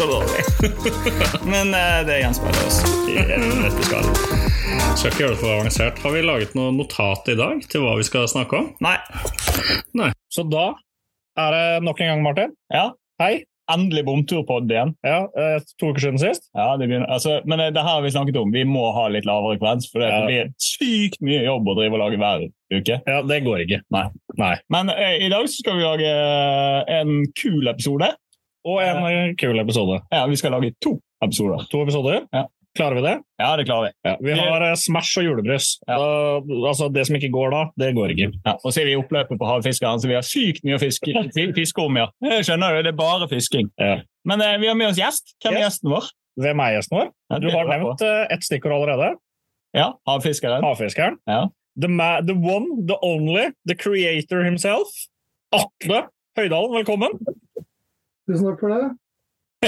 Så dårlig. men eh, det gjenspeiler oss i det vi skal. Ikke gjøre det for avansert. Har vi laget noe notat i dag til hva vi skal snakke om? Nei. Nei. Så da er det nok en gang, Martin. Ja, Hei. endelig bomturpod igjen. Ja, eh, To uker siden sist. Ja, det begynner, altså, men eh, det her har vi snakket om. Vi må ha litt lavere kvens, for det Ja. blir sykt mye jobb å drive og lage hver uke. Ja, det går ikke. Nei. Nei. Men eh, i dag skal vi lage en kul episode. Og en kul episode. Ja, vi skal lage to episoder. To episoder. Ja. Klarer vi det? Ja, det klarer vi. Ja. Vi har eh, Smash og julebrus. Ja. Altså, det som ikke går da, det går ikke. Ja, og så er vi i oppløpet på havfiskeren, så vi har sykt mye å fiske, fi- fiske om. ja. Jeg skjønner jo, det er bare fisking. Ja. Men eh, vi har med oss gjest. Hvem er Yes. gjesten vår? Hvem er gjesten vår? Du har nevnt eh, ett stikkord allerede. Ja, havfiskeren. Havfiskeren. Ja. The, the one, the only, the creator himself. Atle Høydalen, velkommen. Tusen takk for det.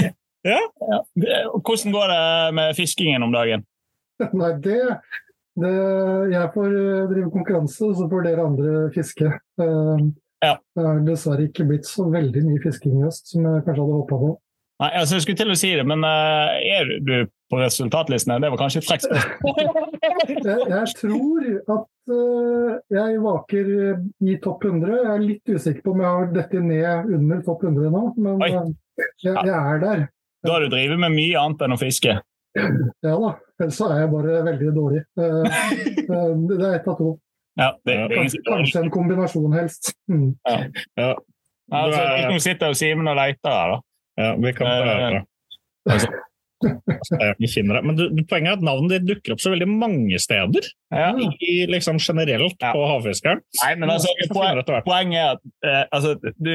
Ja. Hvordan går det med fiskingen om dagen? Nei, det, det Jeg får eh, drive konkurranse, så får dere andre fiske. Eh, Ja. Det har dessverre ikke blitt så veldig mye fisking i høst som jeg kanskje hadde håpa på. Nei, altså, Jeg skulle til å si det, men eh, er du på resultatlistene? Det var kanskje et frekt spørsmål. Jeg, jeg tror at jeg vaker eh, i topp 100. Jeg er litt usikker på om jeg har dette ned under topp 100 nå, men eh, jeg, jeg er der. Da har du drevet med mye annet enn å fiske. Ja da. Ellers så er jeg bare veldig dårlig. Eh, det er ett av to. Ja, det, det er Kanskje, kanskje en kombinasjon, helst. Mm. Ja, Ja, altså, ikke sitter Simen og leter her, da. ja vi kan prøve. altså. Jeg finner det. Men du, poenget er at navnet ditt dukker opp så veldig mange steder. Ja. I, liksom generelt Ja. på havfiskeren. Nei, men altså, poen, poenget er at eh, altså, du,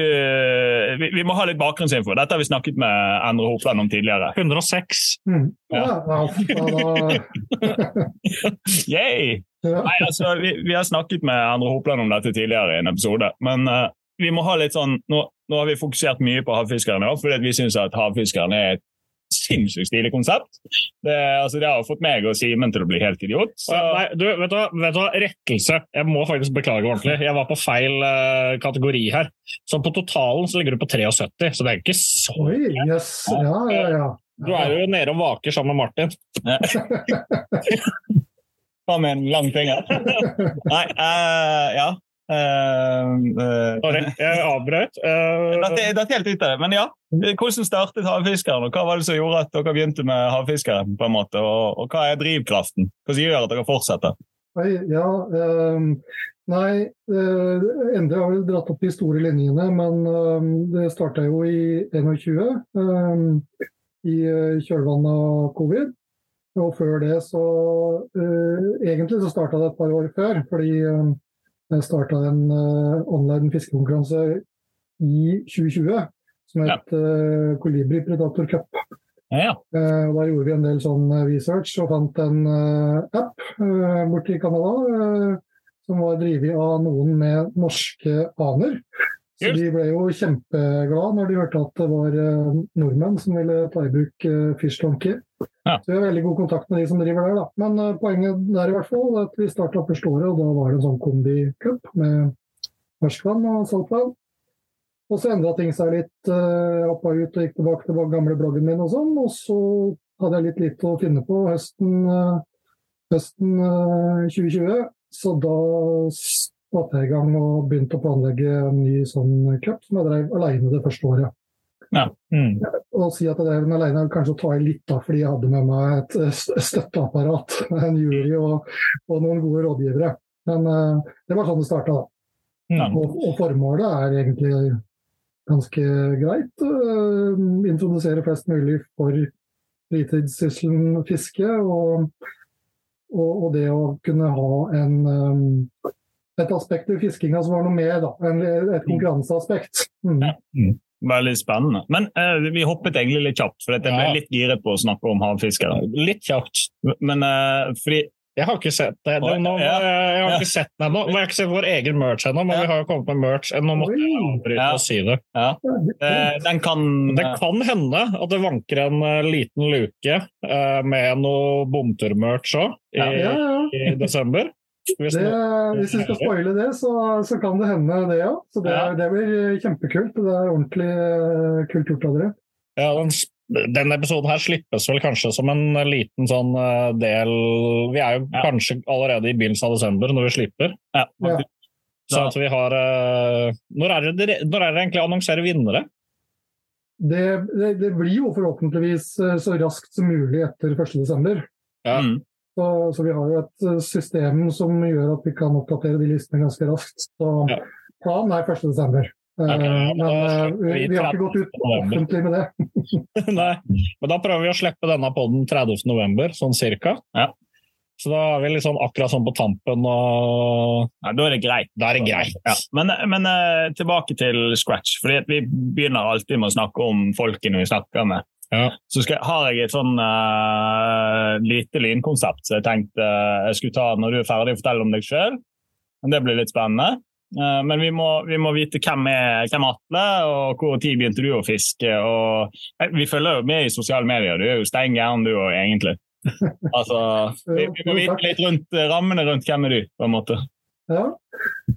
vi, vi må ha litt bakgrunnsinfo. Dette har vi snakket med Endre Hopland om tidligere. 106. Mm. Ja. Ja, ja, ja, Yay! Nei, altså, vi, vi har snakket med Endre Hopland om dette tidligere i en episode. Men eh, vi må ha litt sånn Nå, nå har vi fokusert mye på havfiskeren, fordi at vi syns at havfiskeren er et sinnssykt stilig konsept. Det, altså, det har fått meg og Simen til å bli helt idiot. Så, Nei, du, vet du, vet du? Rettelse. Jeg må faktisk beklage ordentlig. Jeg var på feil uh, kategori her. Så på totalen så ligger du på 73, så det er ikke så Oi, yes. Ja, ja, ja. Du er jo nede og vaker sammen med Martin. Faen med en lang finger? Nei, uh, ja. Eh, eh, Sorry, jeg avbrøt. Eh, Dette er dette helt av det, men ja. Hvordan startet havfiskeren, og hva var det som gjorde at dere begynte med havfiskeren? på en måte, Og, og hva er drivkraften? Hva som gjør at dere fortsetter? Ja. ehm, nei, uh, Endre har vel dratt opp de store linjene, men det starta jo i 21, ehm, i eh, kjølvannet av covid. Og før det så eh, Egentlig så starta det et par år før, fordi starta en eh, online fiskekonkurranse i 2020 som Ja. het eh, Kolibri Predator Cup. Ja, Eh, og Da gjorde vi en del sånn eh, research og fant en eh, app eh, borte i Canada eh, som var drevet av noen med norske aner. Så de ble jo kjempeglade når de hørte at det var eh, nordmenn som ville ta i bruk uh, Fish Donkey. Ja. Så vi har veldig god kontakt med de som driver der. da. Men uh, poenget der i hvert fall er at vi starta første året, og da var det en sånn kombi-cup med ferskvann og saltvann. Og så endra ting seg litt. uh, opp og ut og gikk tilbake til gamle bloggen min og sånn. Og så hadde jeg litt lite å finne på høsten, uh, høsten eh, 2020. Så da satte jeg i gang og begynte å planlegge en ny sånn cup som jeg drev aleine det første året. Mm. Å si at jeg drev den alene er kanskje å ta i litt, da, fordi jeg hadde med meg et eh, støtteapparat, en jury og, og noen gode rådgivere. Men uh, det var sånn det starta, da. Ja. Og, og formålet er egentlig ganske greit. Uh, introdusere flest mulig for fritidssysselen fiske. Og, og, og det å kunne ha en um, et aspekt ved fiskinga som var noe mer, da. En, et konkurranseaspekt. Mm. Veldig spennende. Men eh, vi hoppet egentlig litt kjapt, for jeg ble Ja. litt giret på å snakke om havfiskere. Litt kjapt. Men eh, fordi Jeg har ikke sett det. det nå, Ja. Jeg har ikke sett den ennå. Vi har ikke sett vår egen merch ennå, men Ja. vi har jo kommet med merch. Nå måtte jeg avbryte Ja. og si det. ja, eh, den kan Det kan hende at det vanker en eh, liten luke eh, med noe bomturmerch òg i, i desember. Hvis Det, hvis vi skal spoile det, så, så kan det hende det, ja. Så det, Ja. det blir kjempekult. Det er ordentlig eh, kult gjort av dere. Ja, den, den, episoden her slippes vel kanskje som en liten sånn eh, del Vi er jo Ja. kanskje allerede i begynnelsen av desember når vi slipper. ja. Så at vi har eh, når, er det, dere- når er det egentlig annonserer vinnere? Det, det, det blir jo forhåpentligvis så raskt som mulig etter 1.12. Ja. Mm. Så, så vi har jo et eh, system som gjør at vi kan oppdatere de listene ganske raskt. Så Ja. planen er 1.12. Ok, men da eh, vi vi, har ikke gått ut offentlig med det. Nei, men da prøver vi å slippe denne på den 30. november, sånn cirka. Ja. Så da er vi liksom akkurat sånn på tampen, og Ja, da er det greit. da er det greit. Ja. Men, men eh, tilbake til scratch. fordi Vi begynner alltid med å snakke om folkene vi snakker med. Ja. Så skal, har jeg et sånn uh, lite lynkonsept så jeg tenkte uh, jeg skulle ta når du er ferdig å fortelle om deg sjøl. Det blir litt spennende. Uh, men vi må, vi må vite hvem er, hvem Atle, og hvor tid begynte du å fiske. Og, vi følger jo med i sosiale medier. Du er jo stein gæren du òg, egentlig. Altså, vi, vi må vite litt rundt rammene rundt hvem er du, på en måte. Ja.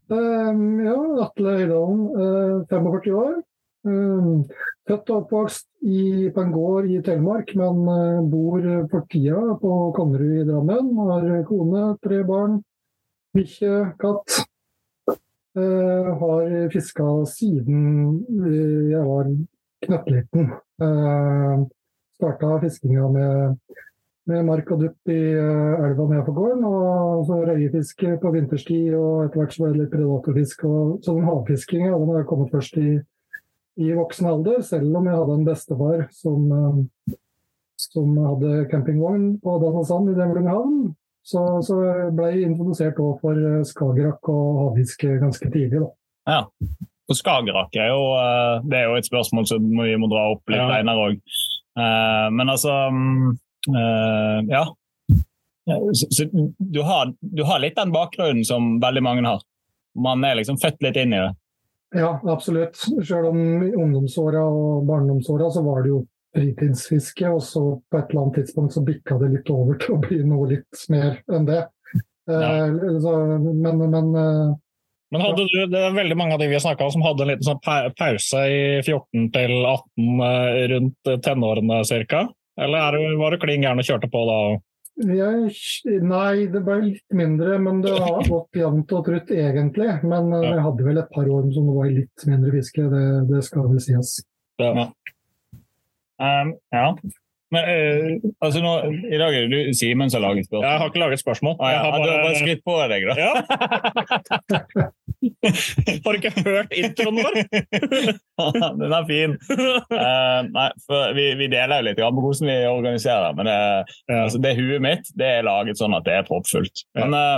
Um, ja, Atle Høydalen, uh, 45 år. Født og oppvokst i, på en gård i Telemark, men uh, bor for tida på Konnerud i Drammen. Har kone, tre barn, bikkje, katt. Uh, har fiska siden jeg var knøttliten. Uh, Starta fiskinga med med mark og dupp i elva elva nedenfor gården, og så røyefiske på vinterstid, og etter hvert så var det litt predatorfisk. og Sånn havfisking ja, den har kommet først i, i voksen alder, selv om jeg hadde en bestefar som, eh, som hadde campingvogn på Danasand i Demlinghavn. Så, så ble jeg introdusert for eh, Skagerrak og havfiske ganske tidlig. da. Ja. For Skagerrak er jo, eh, det er jo et spørsmål som vi må dra opp litt Ja. òg. Men altså mm, eh, Ja. Så du, har, du har litt den bakgrunnen som veldig mange har. Man er liksom født litt inn i det. Ja, absolutt. Selv om i ungdomsåra og barndomsåra så var det jo fritidsfiske, og så på et eller annet tidspunkt så bikka det litt over til å bli noe litt mer enn det. Eh, så, men, men eh, Men hadde du, det er veldig mange av de vi har snakka om som hadde en liten sånn pause i 14 til 18 eh, rundt eh, tenårene ca.? Eller er var du klin gæren og kjørte på da? Jeg, Nei, det ble litt mindre, men det har gått jevnt og trutt egentlig. Men vi Ja. jeg hadde vel et par år som det var litt mindre fiske, det, det skal vel sies. Ja. Um, ja. Men uh, altså nå, I dag er det du Simen som har laget spørsmål. Jeg har ikke laget spørsmål. Ah, ja. Har Du har bare bare, skrytt på deg, da. Ja. har du ikke hørt introen vår? Den er fin. Uh, nei, vi, vi deler jo litt på hvordan vi organiserer, men det, Ja. altså, det huet mitt det er laget sånn at det er proppfullt. Men uh,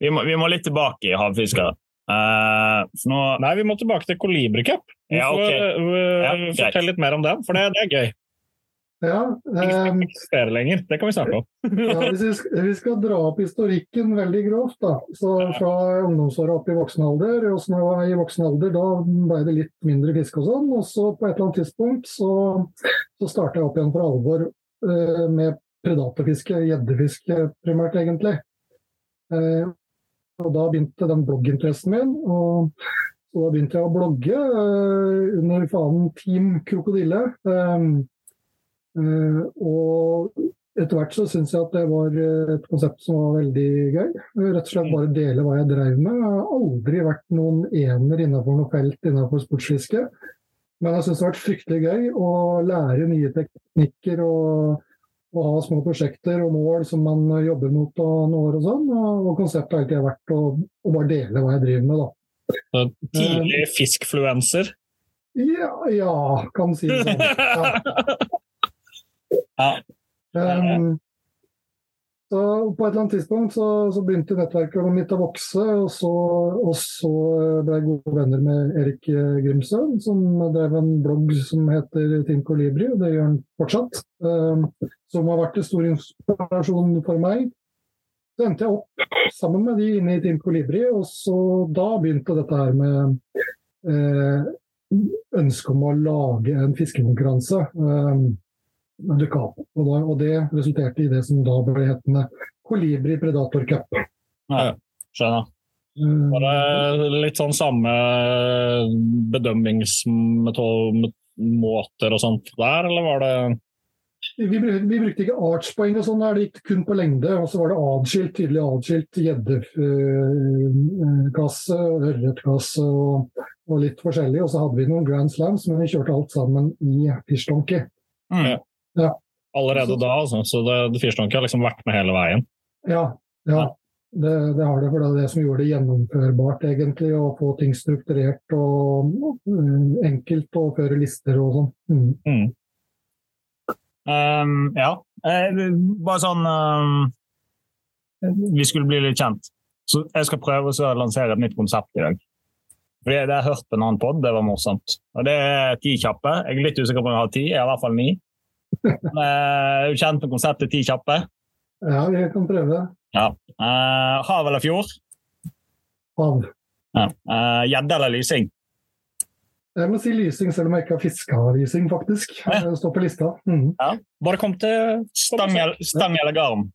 vi, må, vi må litt tilbake i havfiskere. Eh, nå Nei, vi må tilbake til Colibri Cup. Ja, får, ok. eh, Ja. Fortell litt mer om den, for det, det er gøy. Ja, Ikke eh, skal lenger. Det kan vi snakke om. Ja, hvis vi skal, vi skal dra opp historikken veldig grovt, da. Så fra ungdomsåra opp i voksen alder, i voksen alder, da ble det litt mindre fiske og sånn. Og så på et eller annet tidspunkt så, så starta jeg opp igjen for alvor eh, med predatorfiske, gjeddefiske primært, egentlig. Eh, og da begynte den blogginteressen min. og så da begynte jeg å blogge uh, under fanen Team Krokodille. Eh, og etter hvert så syns jeg at det var eh, et konsept som var veldig gøy. Rett og slett bare dele hva jeg drev med. Jeg har aldri vært noen ener innenfor noe felt innenfor sportsfiske. Men jeg syns det har vært fryktelig gøy å lære nye teknikker og, og ha små prosjekter og mål som man jobber mot og når og sånn. Og, konseptet har alltid vært å, å bare dele hva jeg driver med, da. Så Tidlig fiskfluenser. Ja, ja kan si det sånn. Ja. Ja. Um, på et eller annet tidspunkt så, så begynte nettverket mitt å vokse, og så, og så ble jeg gode venner med Erik Grimsø, som drev en blogg som heter Team Colibri, og det gjør han fortsatt. Som har vært en stor inspirasjon for meg. Så endte jeg opp sammen med de inne i Team Colibri, og så da begynte dette her med eh, ønsket om å lage en fiskekonkurranse. Eh, dukka opp. Og, da, og, det resulterte i det som da ble hetende Kolibri Predator Cup. Ja, skjønner. Var det litt sånn samme bedømmingsmåter og sånt der, eller var det vi, vi, brukte ikke artspoeng og sånn, det gikk kun på lengde. Og så var det adskilt, tydelig adskilt gjeddekasse, øh, ørretkasse og, og, litt forskjellig. Og så hadde vi noen Grand Slams, men vi kjørte alt sammen i Fish Donkey. Mm. Ja. Allerede da, altså. Så det, det Fyrstanke har liksom vært med hele veien? Ja, ja. Det, det, har det. For det er det som gjorde det gjennomførbart, egentlig. Å få ting strukturert og um, enkelt å føre lister og sånn. Mm. Mm. Um, ja. Eh, bare sånn um, Vi skulle bli litt kjent. Så jeg skal prøve å lansere et nytt konsept i dag. Fordi Jeg har hørt på en annen pod, det var morsomt. Og Det er ti kjappe. Jeg er litt usikker på om jeg har ti, jeg har i hvert fall ni. Er du kjent med konseptet Ti kjappe? Ja, vi kan prøve. Ja. Uh, hav eller fjord? Hav. Eh, gjedde uh, eller lysing? Jeg må si lysing, selv om jeg ikke har fiska lysing, faktisk. Det står på lista. Mm. Ja. Bare kom til stang, stang eller garn?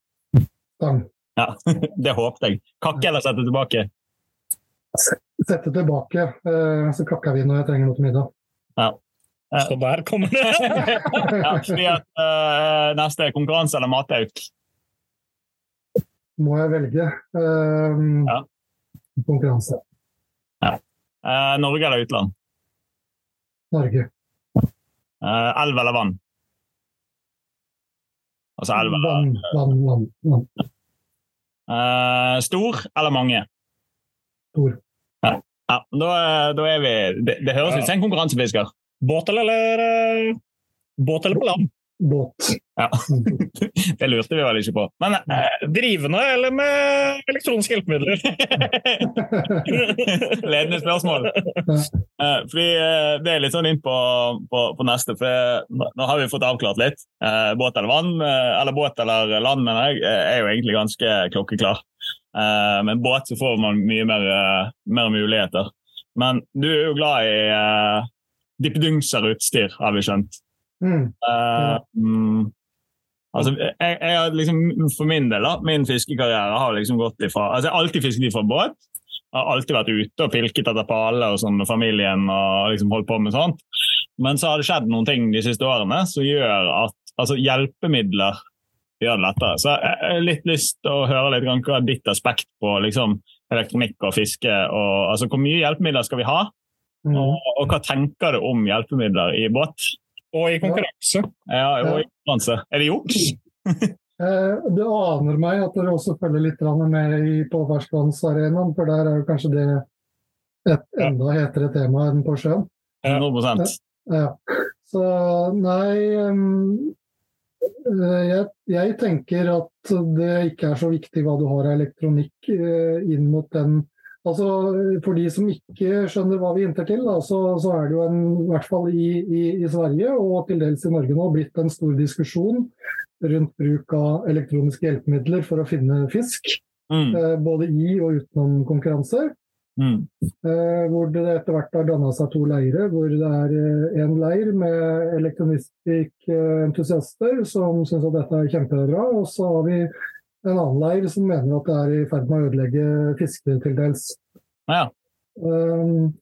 Stang. Ja, Det håpet jeg. Kakke eller sette tilbake? Sette tilbake. Så kakker vi når jeg trenger noe til middag. Ja. Så der kommer det! ja, fordi at, uh, neste konkurranse eller matauk? Må jeg velge. Uh, ja. Konkurranse. Ja. Uh, Norge eller utland? Norge. elv eller vann? Altså elv eller Vann, vann, vann. vann. stor eller mange? Stor. Ja. ja da, da, er vi Det, det høres ut som en konkurransefisker. Båt eller, eller eh, Båt eller på land? Båt. Ja. Det lurte vi vel ikke på. Men eh, drivende eller med elektroniske hjelpemidler? Ledende spørsmål. Eh, fordi eh, Det er litt sånn inn på, på, på neste. for Nå har vi fått avklart litt. Eh, båt eller vann, eh, eller båt eller land, mener jeg, er jo egentlig ganske klokkeklar. Med båt så får man mye mer, mer muligheter. Men du er jo glad i dippedungserutstyr, har vi skjønt. Mm. Uh, mm. altså, jeg, jeg, liksom, for min del, da, min fiskekarriere har liksom gått ifra altså, Jeg har alltid fisket ifra båt. Jeg har alltid vært ute og pilket etter paler og sånn med familien. og liksom holdt på med sånt. Men så har det skjedd noen ting de siste årene som gjør at altså, hjelpemidler gjør det lettere. Så jeg har litt lyst til å høre litt hva ditt aspekt på liksom, elektronikk og fiske. og altså, Hvor mye hjelpemidler skal vi ha? Mm. Og, og, hva tenker du om hjelpemidler i båt? Og i konkurranse. Ja, og i konkurranse. Er det juks? Eh, det aner meg at dere også følger litt med på ferskvannsarenaen, for der er jo kanskje det et enda hetere tema enn på sjøen. 100% ja. Så nei jeg, jeg, tenker at det ikke er så viktig hva du har av elektronikk eh, inn mot den Altså, For de som ikke skjønner hva vi hinter til, da, så, så, er det jo en, i hvert fall i, i, i, Sverige og til dels i Norge nå blitt en stor diskusjon rundt bruk av elektroniske hjelpemidler for å finne fisk. Mm. Eh, både i og utenom konkurranser. Mm. Eh, hvor det etter hvert har danna seg to leirer. Hvor det er én eh, leir med elektronistikkentusiaster som syns at dette er kjempebra. Og så har vi en annen leir som mener at det er i ferd med å ødelegge fiske til dels. Ja. Um,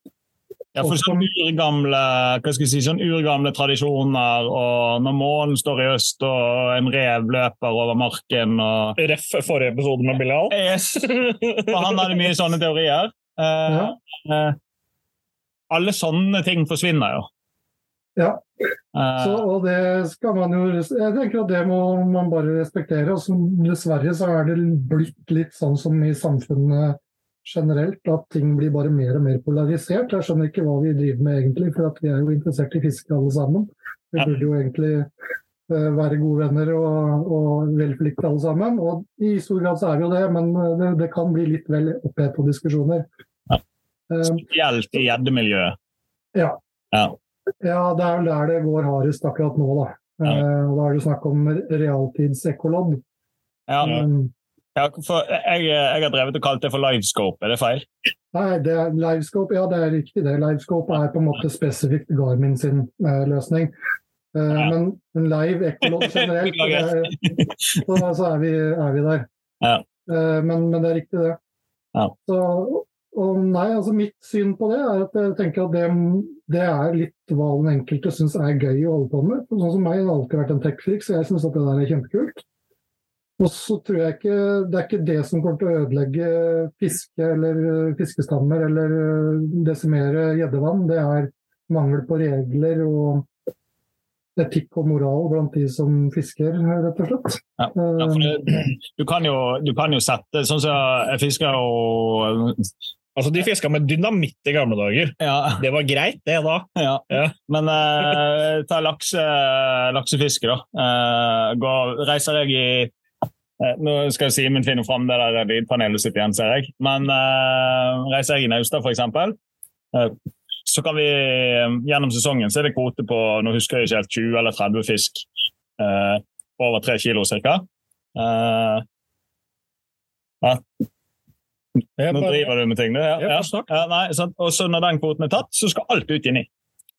ja, for sånn urgamle, hva skal jeg si, sånn urgamle tradisjoner, og når månen står i øst og en rev løper over marken og Ref forrige episode med Bilal? Yes. For han hadde mye sånne teorier. Uh, ja. uh, alle sånne ting forsvinner jo. Ja. Så, og det skal man jo Jeg tenker at det må man bare respektere. Og så, dessverre så er det blitt litt sånn som i samfunnet generelt, at ting blir bare mer og mer polarisert. Jeg skjønner ikke hva vi driver med egentlig, for vi er jo interessert i fiske alle sammen. Vi burde jo egentlig uh, være gode venner og, og vel alle sammen. Og i stor grad så er vi jo det, men eh, det, det kan bli litt vel oppheta diskusjoner. Ja. Eh, Spesielt i gjeddemiljøet. Ja. ja. Ja, det er vel der det går hardest akkurat nå, da. Ja. Eh, da er det snakk om realtidsekkolodd. Ja. Um, Ja, for jeg, jeg har drevet og kalt det for livescope, er det feil? nei, det er Livescope, ja det er riktig det. Livescope er på en måte spesifikt Garmin sin eh, løsning. Eh, Ja. Men en live ekkolodd generelt, det er, så, så er, vi, er vi der. Ja. Eh, men, men det er riktig, det. Ja. Så, og nei, altså Mitt syn på det er at jeg tenker at det, det er litt hva den enkelte syns er gøy å holde på med. Sånn som meg, det har alltid vært en tech-freak, så jeg syns at det der er kjempekult. Og så tror jeg ikke Det er ikke det som kommer til å ødelegge fiske eller øh, fiskestammer eller øh, desimere gjeddevann. Det er mangel på regler og etikk og moral blant de som fisker, rett og slett. Ja, Ja, det, du, kan jo, du kan jo sette Sånn som jeg fisker jo Altså, De fiska med dynamitt i gamle dager. Ja. Det var greit, det da. Ja. Ja. Men eh, ta lakse, laksefiske, da. Eh, går, reiser jeg i eh, Nå skal Simen finne fram det der lydpanelet sitt igjen, ser jeg. Men eh, reiser jeg i Naustad, f.eks., eh, så kan vi eh, gjennom sesongen så er det kvote på nå husker jeg ikke helt 20 eller 30 fisk. Eh, over 3 kilo ca. Eh, nå driver du med ting, du. Ja, Ja, nei, så, og så når den kvoten er tatt, så skal alt ut inni.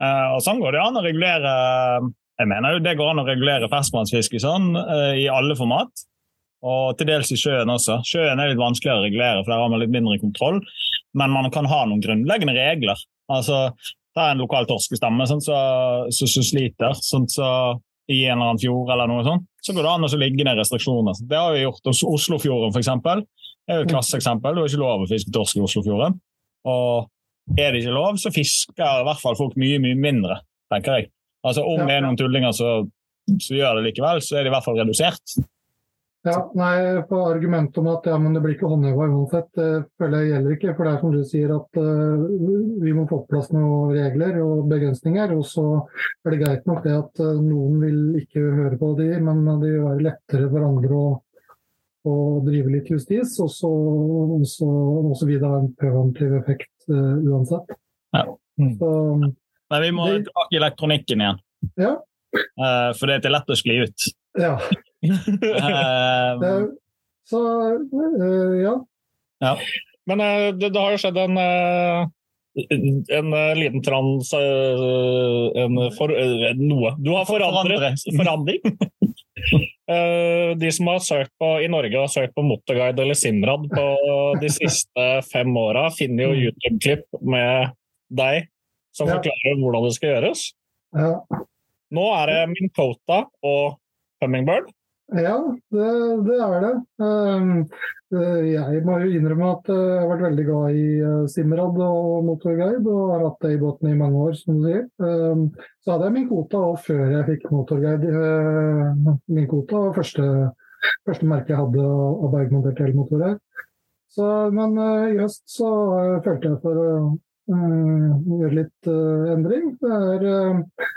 Uh, og sånn går det an å regulere Jeg mener jo det går an å regulere ferskvannsfiske sånn, uh, i alle format. Og til dels i sjøen også. Sjøen er litt vanskeligere å regulere, for der har man litt mindre kontroll. Men man kan ha noen grunnleggende regler. Altså, Det er en lokal torskestamme sånn, så, så, så sliter, sånn, så i en eller annen fjord eller noe sånt, så går det an å ligge ned restriksjoner. Det har vi gjort hos Oslofjorden, f.eks. Det er jo et klasseeksempel. Det er ikke lov å fiske torsk i Oslofjorden. Og er det ikke lov, så fisker i hvert fall folk mye, mye mindre, tenker jeg. Altså Om det er noen tullinger som gjør det likevel, så er det i hvert fall redusert. Ja, nei, på argumentet om at ja, men det blir ikke håndheva uansett, det føler jeg gjelder ikke. For det er som du sier at uh, vi må få på plass noen regler og begrensninger. Og så er det greit nok det at uh, noen vil ikke høre på de, men det vil være lettere for andre å, å drive litt justis. Og så, og så, og så vil det ha en preventiv effekt uh, uansett. Ja. Så, Nei, vi må Det- tilbake i elektronikken igjen. ja. Uh, for det er lett å skli ut. ja. Eh, Det, så uh, ja. Men eh, det, det har jo skjedd en, eh, en liten trans... eh, En for, eh, noe. Du har forandret forandring. Eh, De som har søkt på i Norge har søkt på Motorguide eller Simrad på de siste fem åra, finner jo YouTube-klipp med deg som forklarer hvordan det skal gjøres. ja. Nå er det Minkota og Hummingbird. Ja, det, det er det. Um, uh, jeg må jo innrømme at uh, jeg har vært veldig glad i uh, Simrad og motorguide, og har hatt det i båten i mange år, som du sier. Um, så hadde jeg min kvote òg før jeg fikk motorguide. Min kvote var første, første merke jeg hadde av bergmontert elmotor her. Men i høst så følte jeg for å gjøre litt endring. Det er Eh,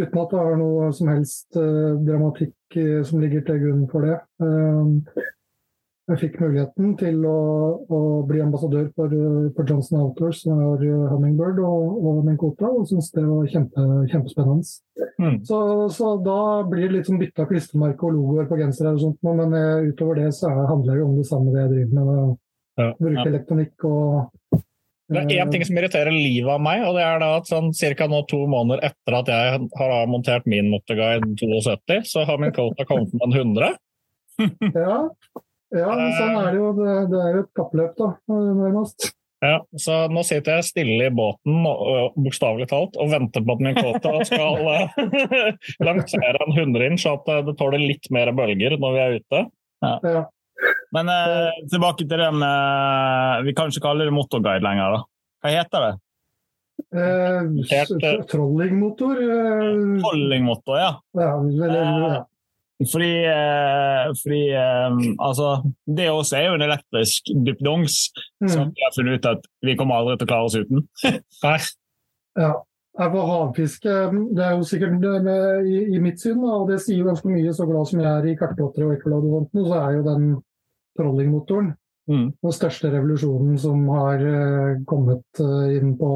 uten at det er noe som helst eh, dramatikk eh, som ligger til grunn for det. Eh, jeg fikk muligheten til å, å bli ambassadør for, eh, for Johnson Outdoors, som eh, Hummingbird og, og Minkota, og syntes det var kjempe, kjempespennende. Mm. Så, så da blir det litt som bytte av klistremerke og logoer på gensere og sånt, men eh, utover det så er- handler det om det samme det jeg driver med. Bruke elektronikk og Det er én ting som irriterer livet av meg, og det er da at sånn ca. to måneder etter at jeg har montert min Motorguide 72, så har min Kota kommet med en 100. Ja, ja men sånn er det jo. Det, det er jo et kappløp, da, nærmest. Ja, så nå sitter jeg stille i båten, bokstavelig talt, og venter på at min Kota skal eh, lansere en 100 inch, så at eh, det tåler litt mer bølger når vi er ute. Ja. Men eh, tilbake til den eh, Vi kan ikke kalle det motorguide lenger, da. Hva heter det? Eh, heter... eh, Trollingmotor. Eh, Trollingmotor, ja. ja, vel, ja. Fordi, eh, fordi eh, altså, Det også er jo en elektrisk duppedongs som Mm, vi har funnet ut at vi kommer aldri til å klare oss uten. Ja. Er for havfiske Det er jo sikkert det med, i, i, mitt syn, da, og det sier jo ganske mye, så glad som jeg er i kartplotter og ekkolodofontene, så er jo den trollingmotoren mm. den største revolusjonen som har uh, kommet uh, inn på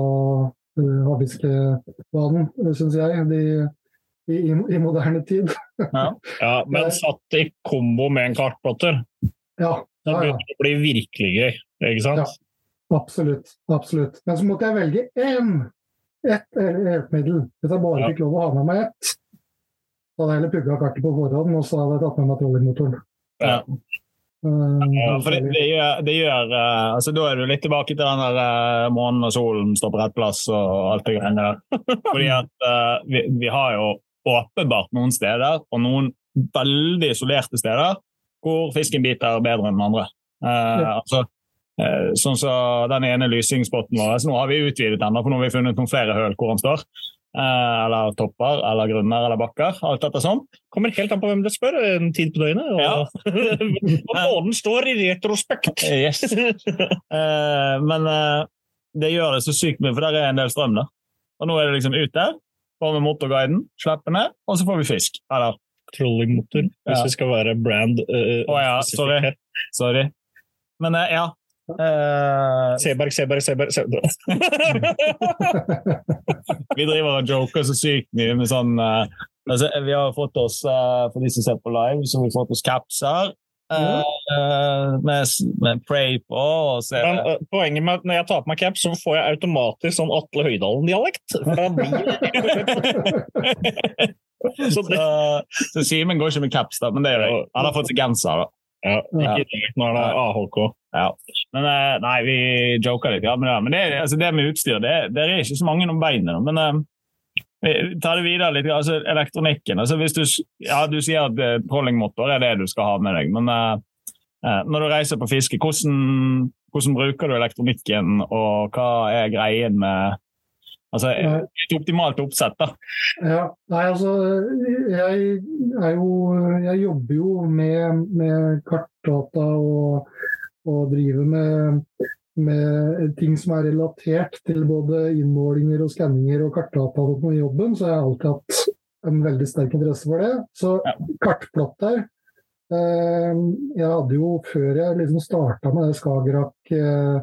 uh, havfiskebanen, syns jeg. De, i, i, moderne tid. ja. ja. men satt i kombo med en kartplotter. Ja. Det begynner ja, ja. å bli virkelig gøy, ikke sant? Ja. Absolutt. absolutt. Men så måtte jeg velge én. Ett hjelpemiddel. Hvis jeg bare fikk lov å ha med meg ett, så hadde jeg heller pugga kartet på forhånd, og så hadde jeg tatt med meg trolleymotoren. Ja. Uh, ja, for det, det, gjør, det gjør uh, altså Da er du litt tilbake til den der uh, månen og solen står på rett plass og alt det greiene der. Fordi at vi, vi, har jo åpenbart noen steder, og noen veldig isolerte steder, hvor fisken biter bedre enn andre. Ja. Altså, Eh, sånn så Den ene lysingspotten vår så Nå har vi utvidet den, for nå har vi funnet noen flere høl hvor den står. Eh, eller topper, eller grunner eller bakker. Alt dette sånn. Kommer helt an på hvem du spør. En tid på døgnet. Og, ja. og månen står i retrospekt! yes. Eh, men det gjør det så sykt mye, for der er en del strøm. da. Og nå er det liksom ut der, på med motorguiden, slippe ned, og så får vi fisk. Eller Trollingmotor, hvis ja. det skal være brand. Uh, oh, ja. Sorry. Sorry. Men ja, Uh, Seberg, Seberg, Seberg, Seberg. vi driver og joker så sykt mye med sånn uh, altså, Vi har fått oss, uh, for de som ser på live, så har vi fått oss capser. med, med Pray på. Men, poenget med at når jeg tar på meg caps, så får jeg automatisk sånn Atle Høydalen-dialekt. så, det... så Simen går ikke med caps, da, men det gjør jeg. Han har fått seg genser. da. Ja, ikke ja. når det er AHK. Ja. Men eh, nei, vi joker litt. Ja, men, det, altså, det, med utstyr det, det, er ikke så mange om beinet. Men uh, tar det videre litt. altså Elektronikken. altså hvis Du ja, du sier at uh, trollingmotor er det du skal ha med deg. Men uh, når du reiser på fiske, hvordan, hvordan bruker du elektronikken, og hva er greien med Altså et optimalt oppsett, da. Ja, nei, altså jeg er jo Jeg jobber jo med, med kartdata og, og driver med, med, ting som er relatert til både innmålinger og skanninger og kartdata på jobben, så jeg har alltid hatt en veldig sterk interesse for det. Så ja. kartplotter eh, Jeg hadde jo, før jeg liksom starta med det Skagerrak eh,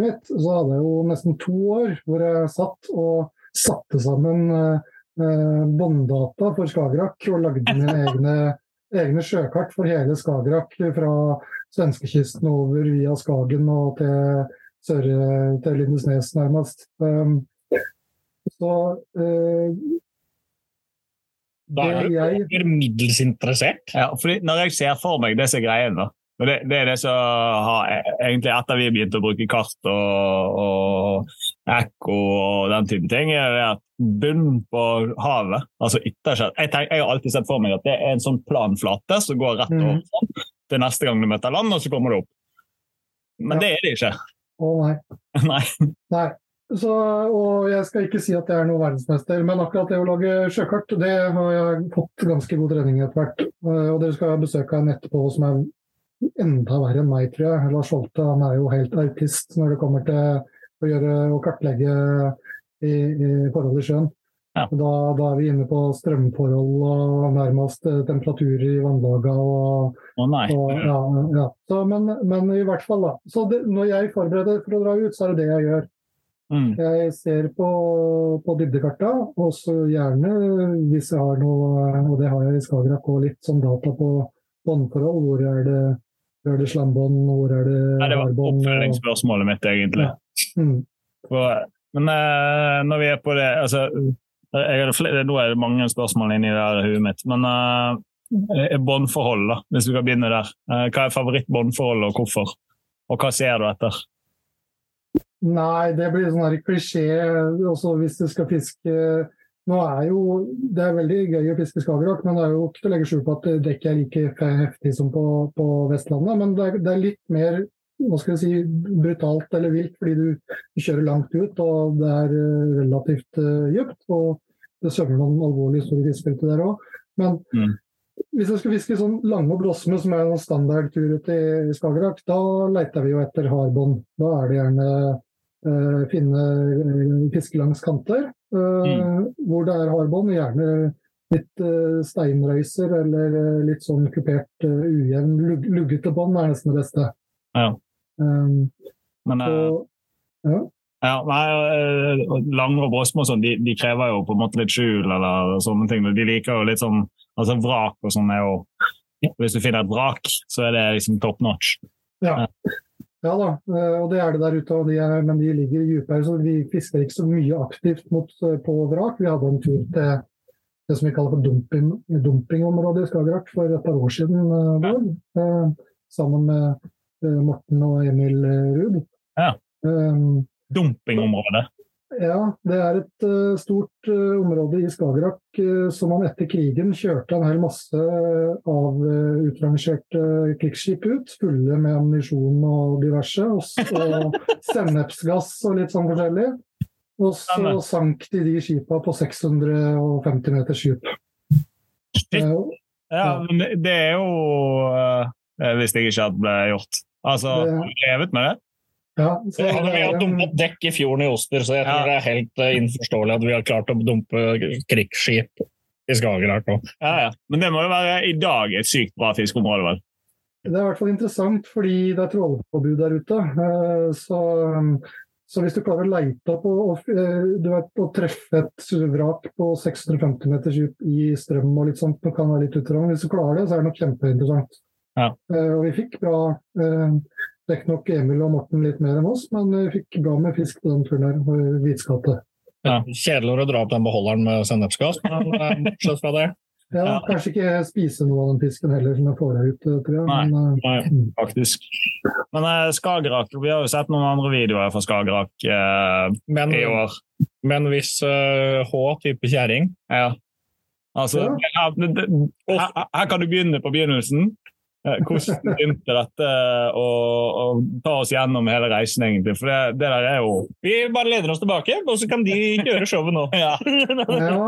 mitt, så hadde jeg jo nesten to år hvor jeg satt og satte sammen eh, bånddata for Skagerrak og lagde mine egne, egne sjøkart for hele Skagerrak fra svenskekysten over via Skagen og til sør til Lindesnes, nærmest. Um, så uh, Da er du jeg... middels interessert? Ja, fordi når jeg ser for meg disse greiene, det, det, er det som har egentlig etter vi begynte å bruke kart og, og ekko og den type ting, er at bunnen på havet, altså ytterskjell jeg, jeg, har alltid sett for meg at det er en sånn plan flate som går rett over mm. sånn, til neste gang du møter land, og så kommer du opp. Men ja. det er det ikke. Å nei. nei. nei. Så, og jeg skal ikke si at jeg er noen verdensmester, men akkurat det å lage sjøkart, det har jeg fått ganske god trening etter hvert. Og dere skal ha besøk av en etterpå som er enda verre enn meg, tror jeg. Lars Holte han er jo helt artist når det kommer til å gjøre og kartlegge i, i forhold i sjøen. Ja. Da, da, er vi inne på strømforhold og nærmest temperatur temperaturer i vannlaga. Og, oh, og, ja, ja. Så, men, men, i hvert fall, da. Så det, når jeg forbereder for å dra ut, så er det det jeg gjør. Mm. Jeg ser på, på dybdekarta, og så gjerne, hvis jeg har noe, og det har jeg i Skagerrak, og litt sånn data på båndforhold. Hvor er det hvor er det slambånd, hvor er det Nei, Det var oppfølgingsspørsmålet mitt, egentlig. Ja. Mm. Men uh, når vi er på det altså, flere, Nå er det mange spørsmål inni der huet mitt. Men uh, båndforhold, da, hvis vi kan begynne der. Uh, hva er favorittbåndforholdet, og hvorfor? Og hva ser du etter? Nei, det blir sånn klisjé. Også hvis du skal fiske nå er jo, Det er veldig gøy å fiske Skagerrak, men det er jo ikke til å legge skjul på at dekket er like heftig som på, på Vestlandet. Men det er, det er, litt mer hva skal jeg si, brutalt eller vilt fordi du, kjører langt ut og det er uh, relativt uh, dypt. Og det svømmer noen alvorlige store fiskere der òg. Men mm. hvis jeg skal fiske sånn lange blåsme, som er en standardtur ut i Skagerrak, da leter vi jo etter hardbånd. Da er det gjerne uh, finne fiske langs kanter uh, hvor det er hardbånd. Gjerne litt uh, steinrøyser eller litt sånn kupert, ujevn, luggete bånd er nesten det beste. Ja. Um, Men og, ja. ja, nei, Lange og Brosme og sånn, de, de, krever jo på en måte litt skjul eller sånne ting. De liker jo litt sånn altså Vrak og sånn er jo Hvis du finner et vrak, så er det liksom top notch. Ja. Ja da, og det er det der ute, de er, men de ligger dypere. Så vi fisker ikke så mye aktivt mot, på vrak. Vi hadde en tur til det som vi kaller for dumping, dumpingområdet i Skagerrak for et par år siden. Uh, sammen med Morten og Emil Ruud. Ja. Um, Dumpingområdet? Ja, det er et uh, stort uh, område i Skagerrak uh, som man etter krigen kjørte en hel masse av utrangerte krigsskip ut, fulle med ammunisjon og diverse. Og, så sennepsgass og litt sånn forskjellig. Og så sank de de skipa på 650 meters dyp. Ja, men det er jo visste jeg ikke ble gjort. Altså, du levet med det? Ja, så, hadde vi har dumpet dekk i fjorden i Oster, så jeg tror det er helt uh, innforståelig at vi har klart å dumpe krigsskip i Skagerrak nå. Ja, ja. Men det må jo være i dag et sykt bra fiskeområde, vel? Det er i hvert fall interessant fordi det er trålforbud der ute. Uh, så, så, hvis du klarer å leite opp og, og, du vet, og treffe et vrak på 650 meters dyp i strøm og litt sånt, det kan være litt utrang. Hvis du klarer det, så er det nok kjempeinteressant. Ja. og vi fikk bra Riktignok Emil og Morten litt mer enn oss, men vi fikk bra med fisk på den turen her. Hvitskate. Ja, Kjedeligere å dra opp den beholderen med sennepsgass, men bortsett fra det. Ja, ja, Kanskje ikke spise noe av den fisken heller, som jeg får ut, tror jeg. Nei, men, nei faktisk. Men eh, Skagerrak, vi har jo sett noen andre videoer fra Skagerrak eh, men, i år. Men hvis uh, H type kjerring Ja. Altså, ja. Her, her, her, kan du begynne på begynnelsen. Eh, hvordan begynte dette å, å, ta oss gjennom hele reisen, egentlig? For det, det, der er jo Vi bare leder oss tilbake, og så kan de gjøre showet nå. ja. ja.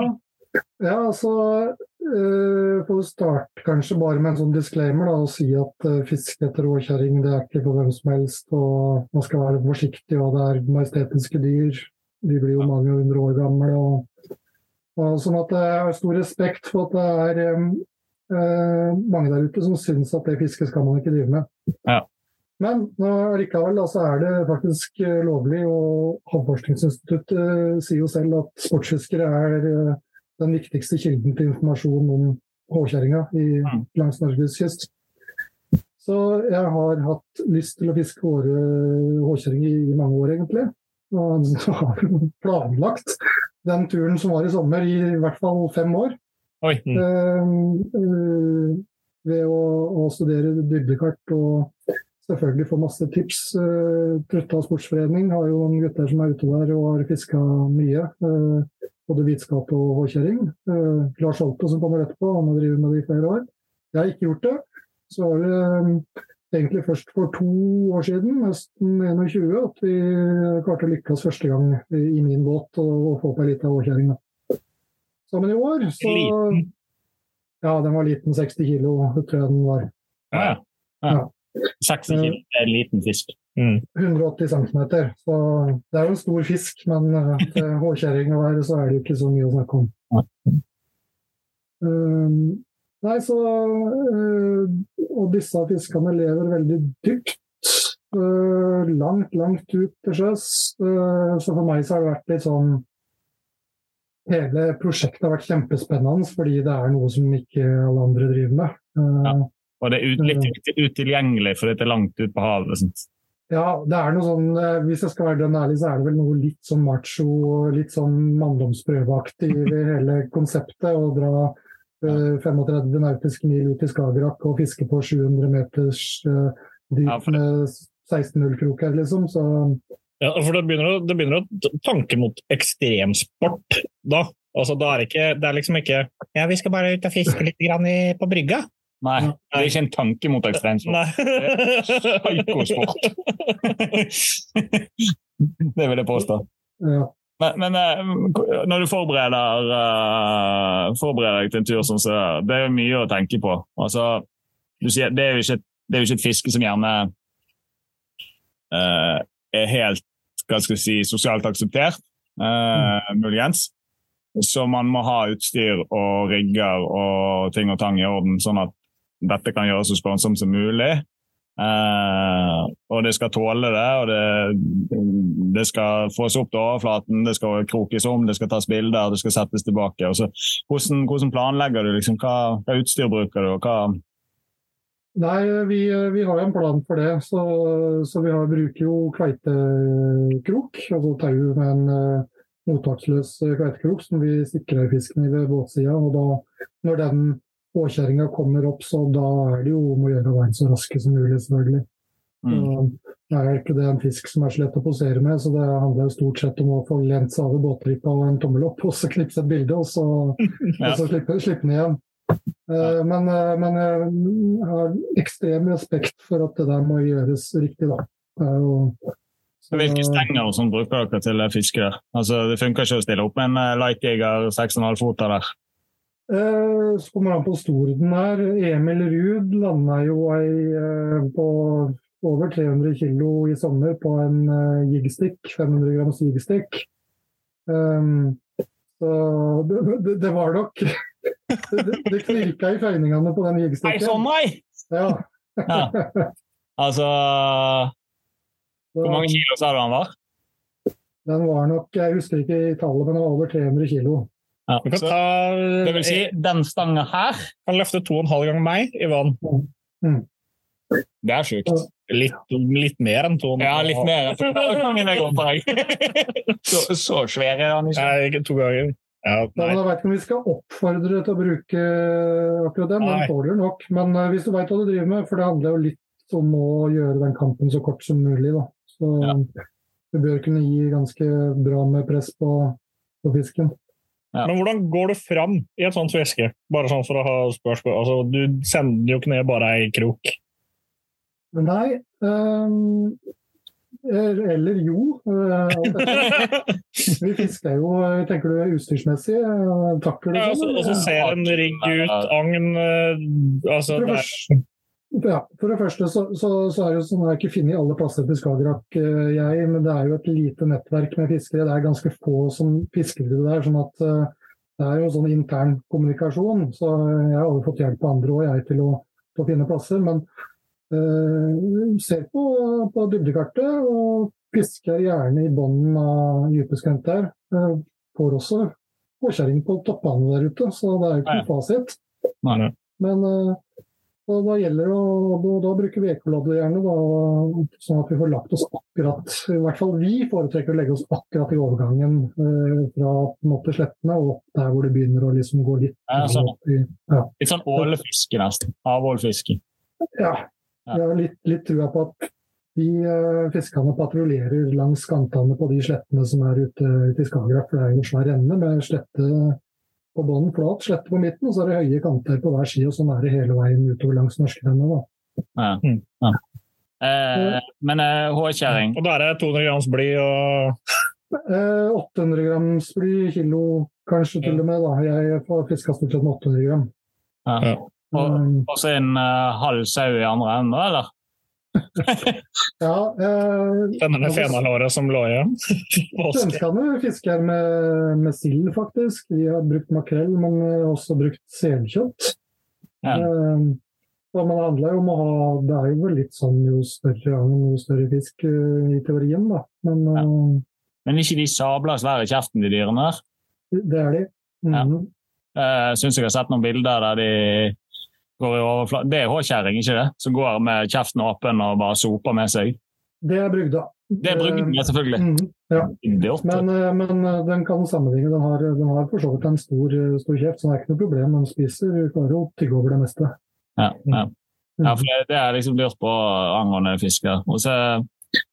ja, altså uh, Får starte kanskje bare med en sånn disclaimer da, og si at uh, fiske etter råkjerring det er ikke for hvem som helst. og Man skal være forsiktig, og det er majestetiske dyr. De blir jo mange hundre år gamle. og, og sånn at Jeg har stor respekt for at det er um, eh, mange der ute som syns at det fisket skal man ikke drive med. Ja. Men likevel altså, er det faktisk eh, lovlig, og Havforskningsinstituttet eh, sier jo selv at sportsfiskere er eh, den viktigste kilden til informasjon om håkjerringa mm. langs Norges kyst. Så jeg har hatt lyst til å fiske håkjerring i, i mange år, egentlig. Og har planlagt den turen som var i sommer, i, i hvert fall fem år. Mm. Uh, ved å, å, studere dybdekart og selvfølgelig få masse tips. Uh, Trøtta sportsforening har jo noen gutter som er ute der og har fiska mye. Både hvitskap og håkjerring. Lars Holto som kommer etterpå, han har drevet med det i flere år. Jeg har ikke gjort det. Så var det egentlig først for to år siden, nesten 21, at vi klarte å lykkes første gang i min båt og få på ei lita håkjerring sammen i år. Så liten. Ja, den var liten. 60 kilo, det tror jeg den var. Ja, ja. ja. 60 kilo er en liten fisk. Mm. 180 cm. Så det er jo en stor fisk, men eh, til håkjerring å være, så er det jo ikke så mye å snakke om. Um, nei, så uh, Og disse fiskene lever veldig dypt. Uh, langt, langt ut til sjøs. Uh, så for meg så har det vært litt sånn hele prosjektet har vært kjempespennende fordi det er noe som ikke alle andre driver med. Ja. Og det er ut, litt eh. utilgjengelig fordi det er langt ut på havet. Sånt. Ja, det er noe sånn, eh, hvis jeg skal være den ærlig, så er det vel noe litt sånn macho, litt sånn manndomsprøveaktig i hele konseptet. Å dra uh, 35 nautiske mil ut i Skagerrak og fiske på 700 meters uh, dyp ja, med 16-0-kroker, liksom. Så ja, for det begynner, det begynner å tanke mot ekstremsport da. Altså, da er det, ikke, det er liksom ikke Ja, vi skal bare ut og fiske litt grann i, på brygga. Nei, det er ikke en tanke mot ekstremsport. Psykosport. det vil jeg påstå. Ja. Men, men, eh, når du forbereder, uh, forbereder deg til en tur som så det er jo mye å tenke på. Altså, sier, det, er ikke, det, er jo ikke, et fiske som gjerne uh, er helt hva skal jeg si, sosialt akseptert, uh, muligens. Så man må ha utstyr og rigger og ting og tang i orden, sånn at dette kan gjøres så skånsomt som mulig. Eh, og det skal tåle det, og det, det skal fås opp til overflaten, det skal krokes om, det skal tas bilder, det skal settes tilbake. Så, hvordan, hvordan, planlegger du? Liksom, hva, hva, utstyr bruker du? og hva Nei, vi, vi, har en plan for det. Så, så vi har, bruker jo kveitekrok, altså tau med en uh, mottaksløs kveitekrok som vi sikrer fisken i ved båtsida. Og da, når den påkjøringa kommer opp, så da er det jo om å gjøre å være så raske som mulig, selvfølgelig. Mm. Det er ikke det en fisk som er så lett å posere med, så det handler jo stort sett om å få lent seg over båtripa og en tommel opp, og så knipse et bilde, og så, ja. og så slippe, slippe den igjen. Ja. men, uh, men, jeg har ekstrem respekt for at det der må gjøres riktig, da. Uh, så, Hvilke stenger som bruker dere til fiske? Altså, det funker ikke å stille opp med en lightjegger 6,5 foter der? Eh, så kommer han på storden her. Emil Ruud landa jo ei eh, på over 300 kg i sommer på en uh, jigstick, 500 grams jigstick. Um, så det, det, det, var nok Det, det knirka i føyningene på den jigsticken. Nei, sånn nei! Ja. ja. Altså Hvor mange kilo sa du han var? Den var nok, jeg husker ikke i tallet, men den var over 300 kilo. Ja, du kan ta, det vil si, den stanga her kan løfte to og en halv gang meg i vann. Mm. Det er sjukt. Litt, litt, mer enn to. Ja, litt mer. så, så svær er han ikke. Nei, ikke to ganger. Ja, jeg vet ikke om vi skal oppfordre til å bruke akkurat den, den tåler nok. Men uh, hvis du veit hva du driver med, for det handler jo litt om å gjøre den kampen så kort som mulig. Da. Så ja. vi bør kunne gi ganske bra med press på, på fisken. Ja. Men hvordan går det fram i et sånt fiske? Bare sånn for å ha spørsmål. Altså, du sender jo ikke ned bare ei krok. Nei um, Eller jo. Uh, vi fisker jo Tenker du utstyrsmessig? Takler du ja, sånn? Og så ser en rigg ut, agn det altså, ja, For det første så, så, så er det jo sånn at jeg har ikke funnet alle plasser til Skagerrak, uh, jeg. Men det er jo et lite nettverk med fiskere. Det er ganske få som fisker det der. sånn at uh, det er jo sånn intern kommunikasjon. Så jeg har jo fått hjelp av andre òg, jeg, til å, til å, finne plasser. Men uh, ser på, på dybdekartet og fisker gjerne i bunnen av dypeskrent der. Uh, får også påkjøring på toppbanen der ute, så det er jo ikke noe fasit. Men uh, og da gjelder det å da, vi ekkolader gjerne, da, sånn at vi får lagt oss akkurat I hvert fall vi foretrekker å legge oss akkurat i overgangen eh, fra måte slettene og opp der hvor det begynner å liksom gå litt ja, sånn, i, ja. Litt sånn ålefiske, nesten. Havålfiske. Ja. Jeg har litt, litt trua på at de eh, fiskerne patruljerer langs kantene på de slettene som er ute, ute i Skagerrak. For det er en svær ende med slette på banen flat slette på midten, og så er det høye kanter på hver side, og Sånn er det hele veien utover langs norskrennet. Ja. Mm. Ja. Eh, men eh, hårkjerring Og da er det 200 grams bly og eh, 800 grams bly kilo, kanskje til og med. da. Jeg får fiska stort sett med 800 gram. Ja. Og, um, og så en uh, halv sau i andre enden, eller? Ja, eh, Denne fenalåret som lå igjen? Svenskene fisker med, med sild, faktisk. Vi har brukt makrell, men også brukt selkjøtt. Ja. Eh, det handler jo om å ha Det er jo litt sånn jo større agn, jo større fisk uh, i teorien, da. Men, ja. uh, men ikke de sabla svære kjeften, de dyrene der? Det er de. Mm ja. Uh, syns jeg har sett noen bilder der de går i overflaten. Det er håkjerring, ikke det? Som går med kjeften åpen og bare soper med seg? Det er brygda. Det er brygda, selvfølgelig. Mm, ja. men, eh, men, eh, den kan sammenligne. Den har, den har for så vidt en stor, eh, stor, kjeft, så det er ikke noe problem. Den spiser, klarer å tygge over det meste. Ja, ja. ja for det, det er liksom lurt på angående fisker. Og så,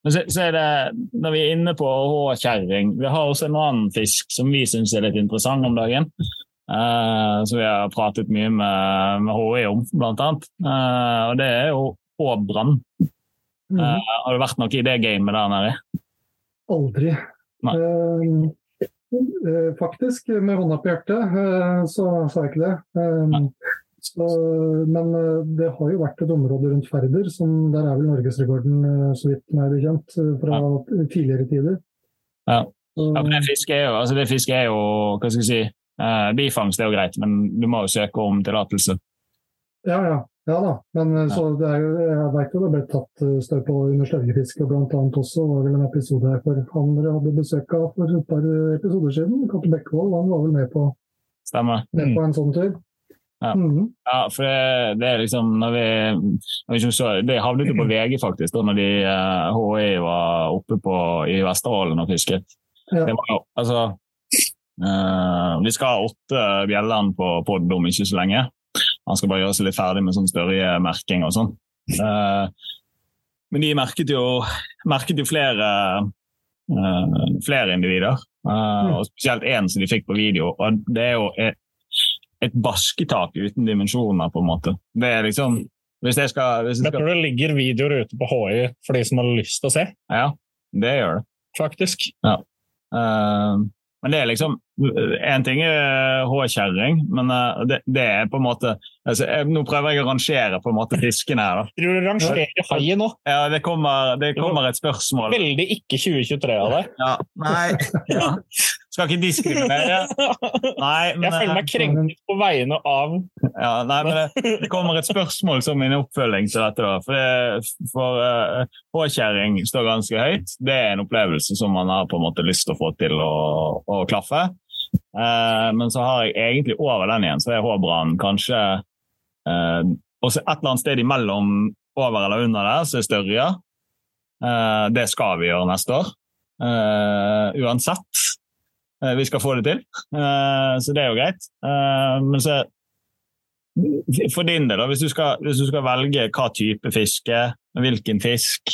så, så, er det, når vi er inne på håkjerring Vi har også en annen fisk som vi syns er litt interessant om dagen. Uh, som vi har pratet mye med, med HI om, blant annet. Uh, og det er jo Åbrann. Mm. Uh, har det vært noe i det gamet der nede? Aldri. faktisk, med hånda på hjertet, så sa jeg ikke det. Så, men det har jo vært et område rundt Færder, som der er vel norgesrekorden, så vidt meg bekjent, fra ja. tidligere tider. Ja. Ja, det fisket er jo, altså det fisket er jo hva skal jeg si, eh, Bifangst er jo greit, men du må jo søke om tillatelse. Ja, ja. Ja da, men ja. så det er jeg veit jo det ble tatt eh, støy på under sløyefiske annet også. var vel en episode her for han dere hadde besøk av for et par episoder siden. Katte Bekkevold han var vel med på, med på en sånn tur. Ja. Mhm. Ja, for det, det er liksom når vi, når vi så, Det havnet jo på VG, faktisk, da når de eh, HI var oppe på, i Vesterålen og fisket. Ja. Det var jo, altså eh, Vi skal ha åtte Bjelland på pod om ikke så lenge. Han skal bare gjøre seg litt ferdig med sånn størremerking og sånn. Eh, men de merket jo, merket jo flere, eh, flere individer. Eh, og spesielt én som de fikk på video. og Det er jo et, et basketak uten dimensjoner, på en måte. Det er liksom Hvis jeg skal, hvis jeg skal det ligger videoer ute på HI for de som har lyst til å se, Ja, det gjør det. faktisk. Eh, men det er liksom En ting er H-kjerring, men eh, det, det er på en måte altså, jeg, Nå prøver jeg å rangere på en måte fiskene her. da. Tror du rangerer haien nå? Ja, det kommer, det kommer et spørsmål. Veldig ikke 2023 av deg. Ja, nei ja. Skal ikke diskriminere. Nei, men, Jeg føler meg eh, krenket på vegne av Ja, nei, men det, det kommer et spørsmål som min oppfølging til dette. da. For, det, for uh, H-kjerring står ganske høyt. Det er en opplevelse som man har på en måte lyst til å få til å, å klaffe. Eh, men så har jeg egentlig over den igjen, så er H-brann kanskje eh, også et eller annet sted imellom over eller under der, så er større. Eh, det skal vi gjøre neste år. Eh, uansett. Eh, vi skal få det til, Eh, så det er jo greit. Eh, men så for din del, da, hvis du, skal, hvis du skal velge hva type fiske, hvilken fisk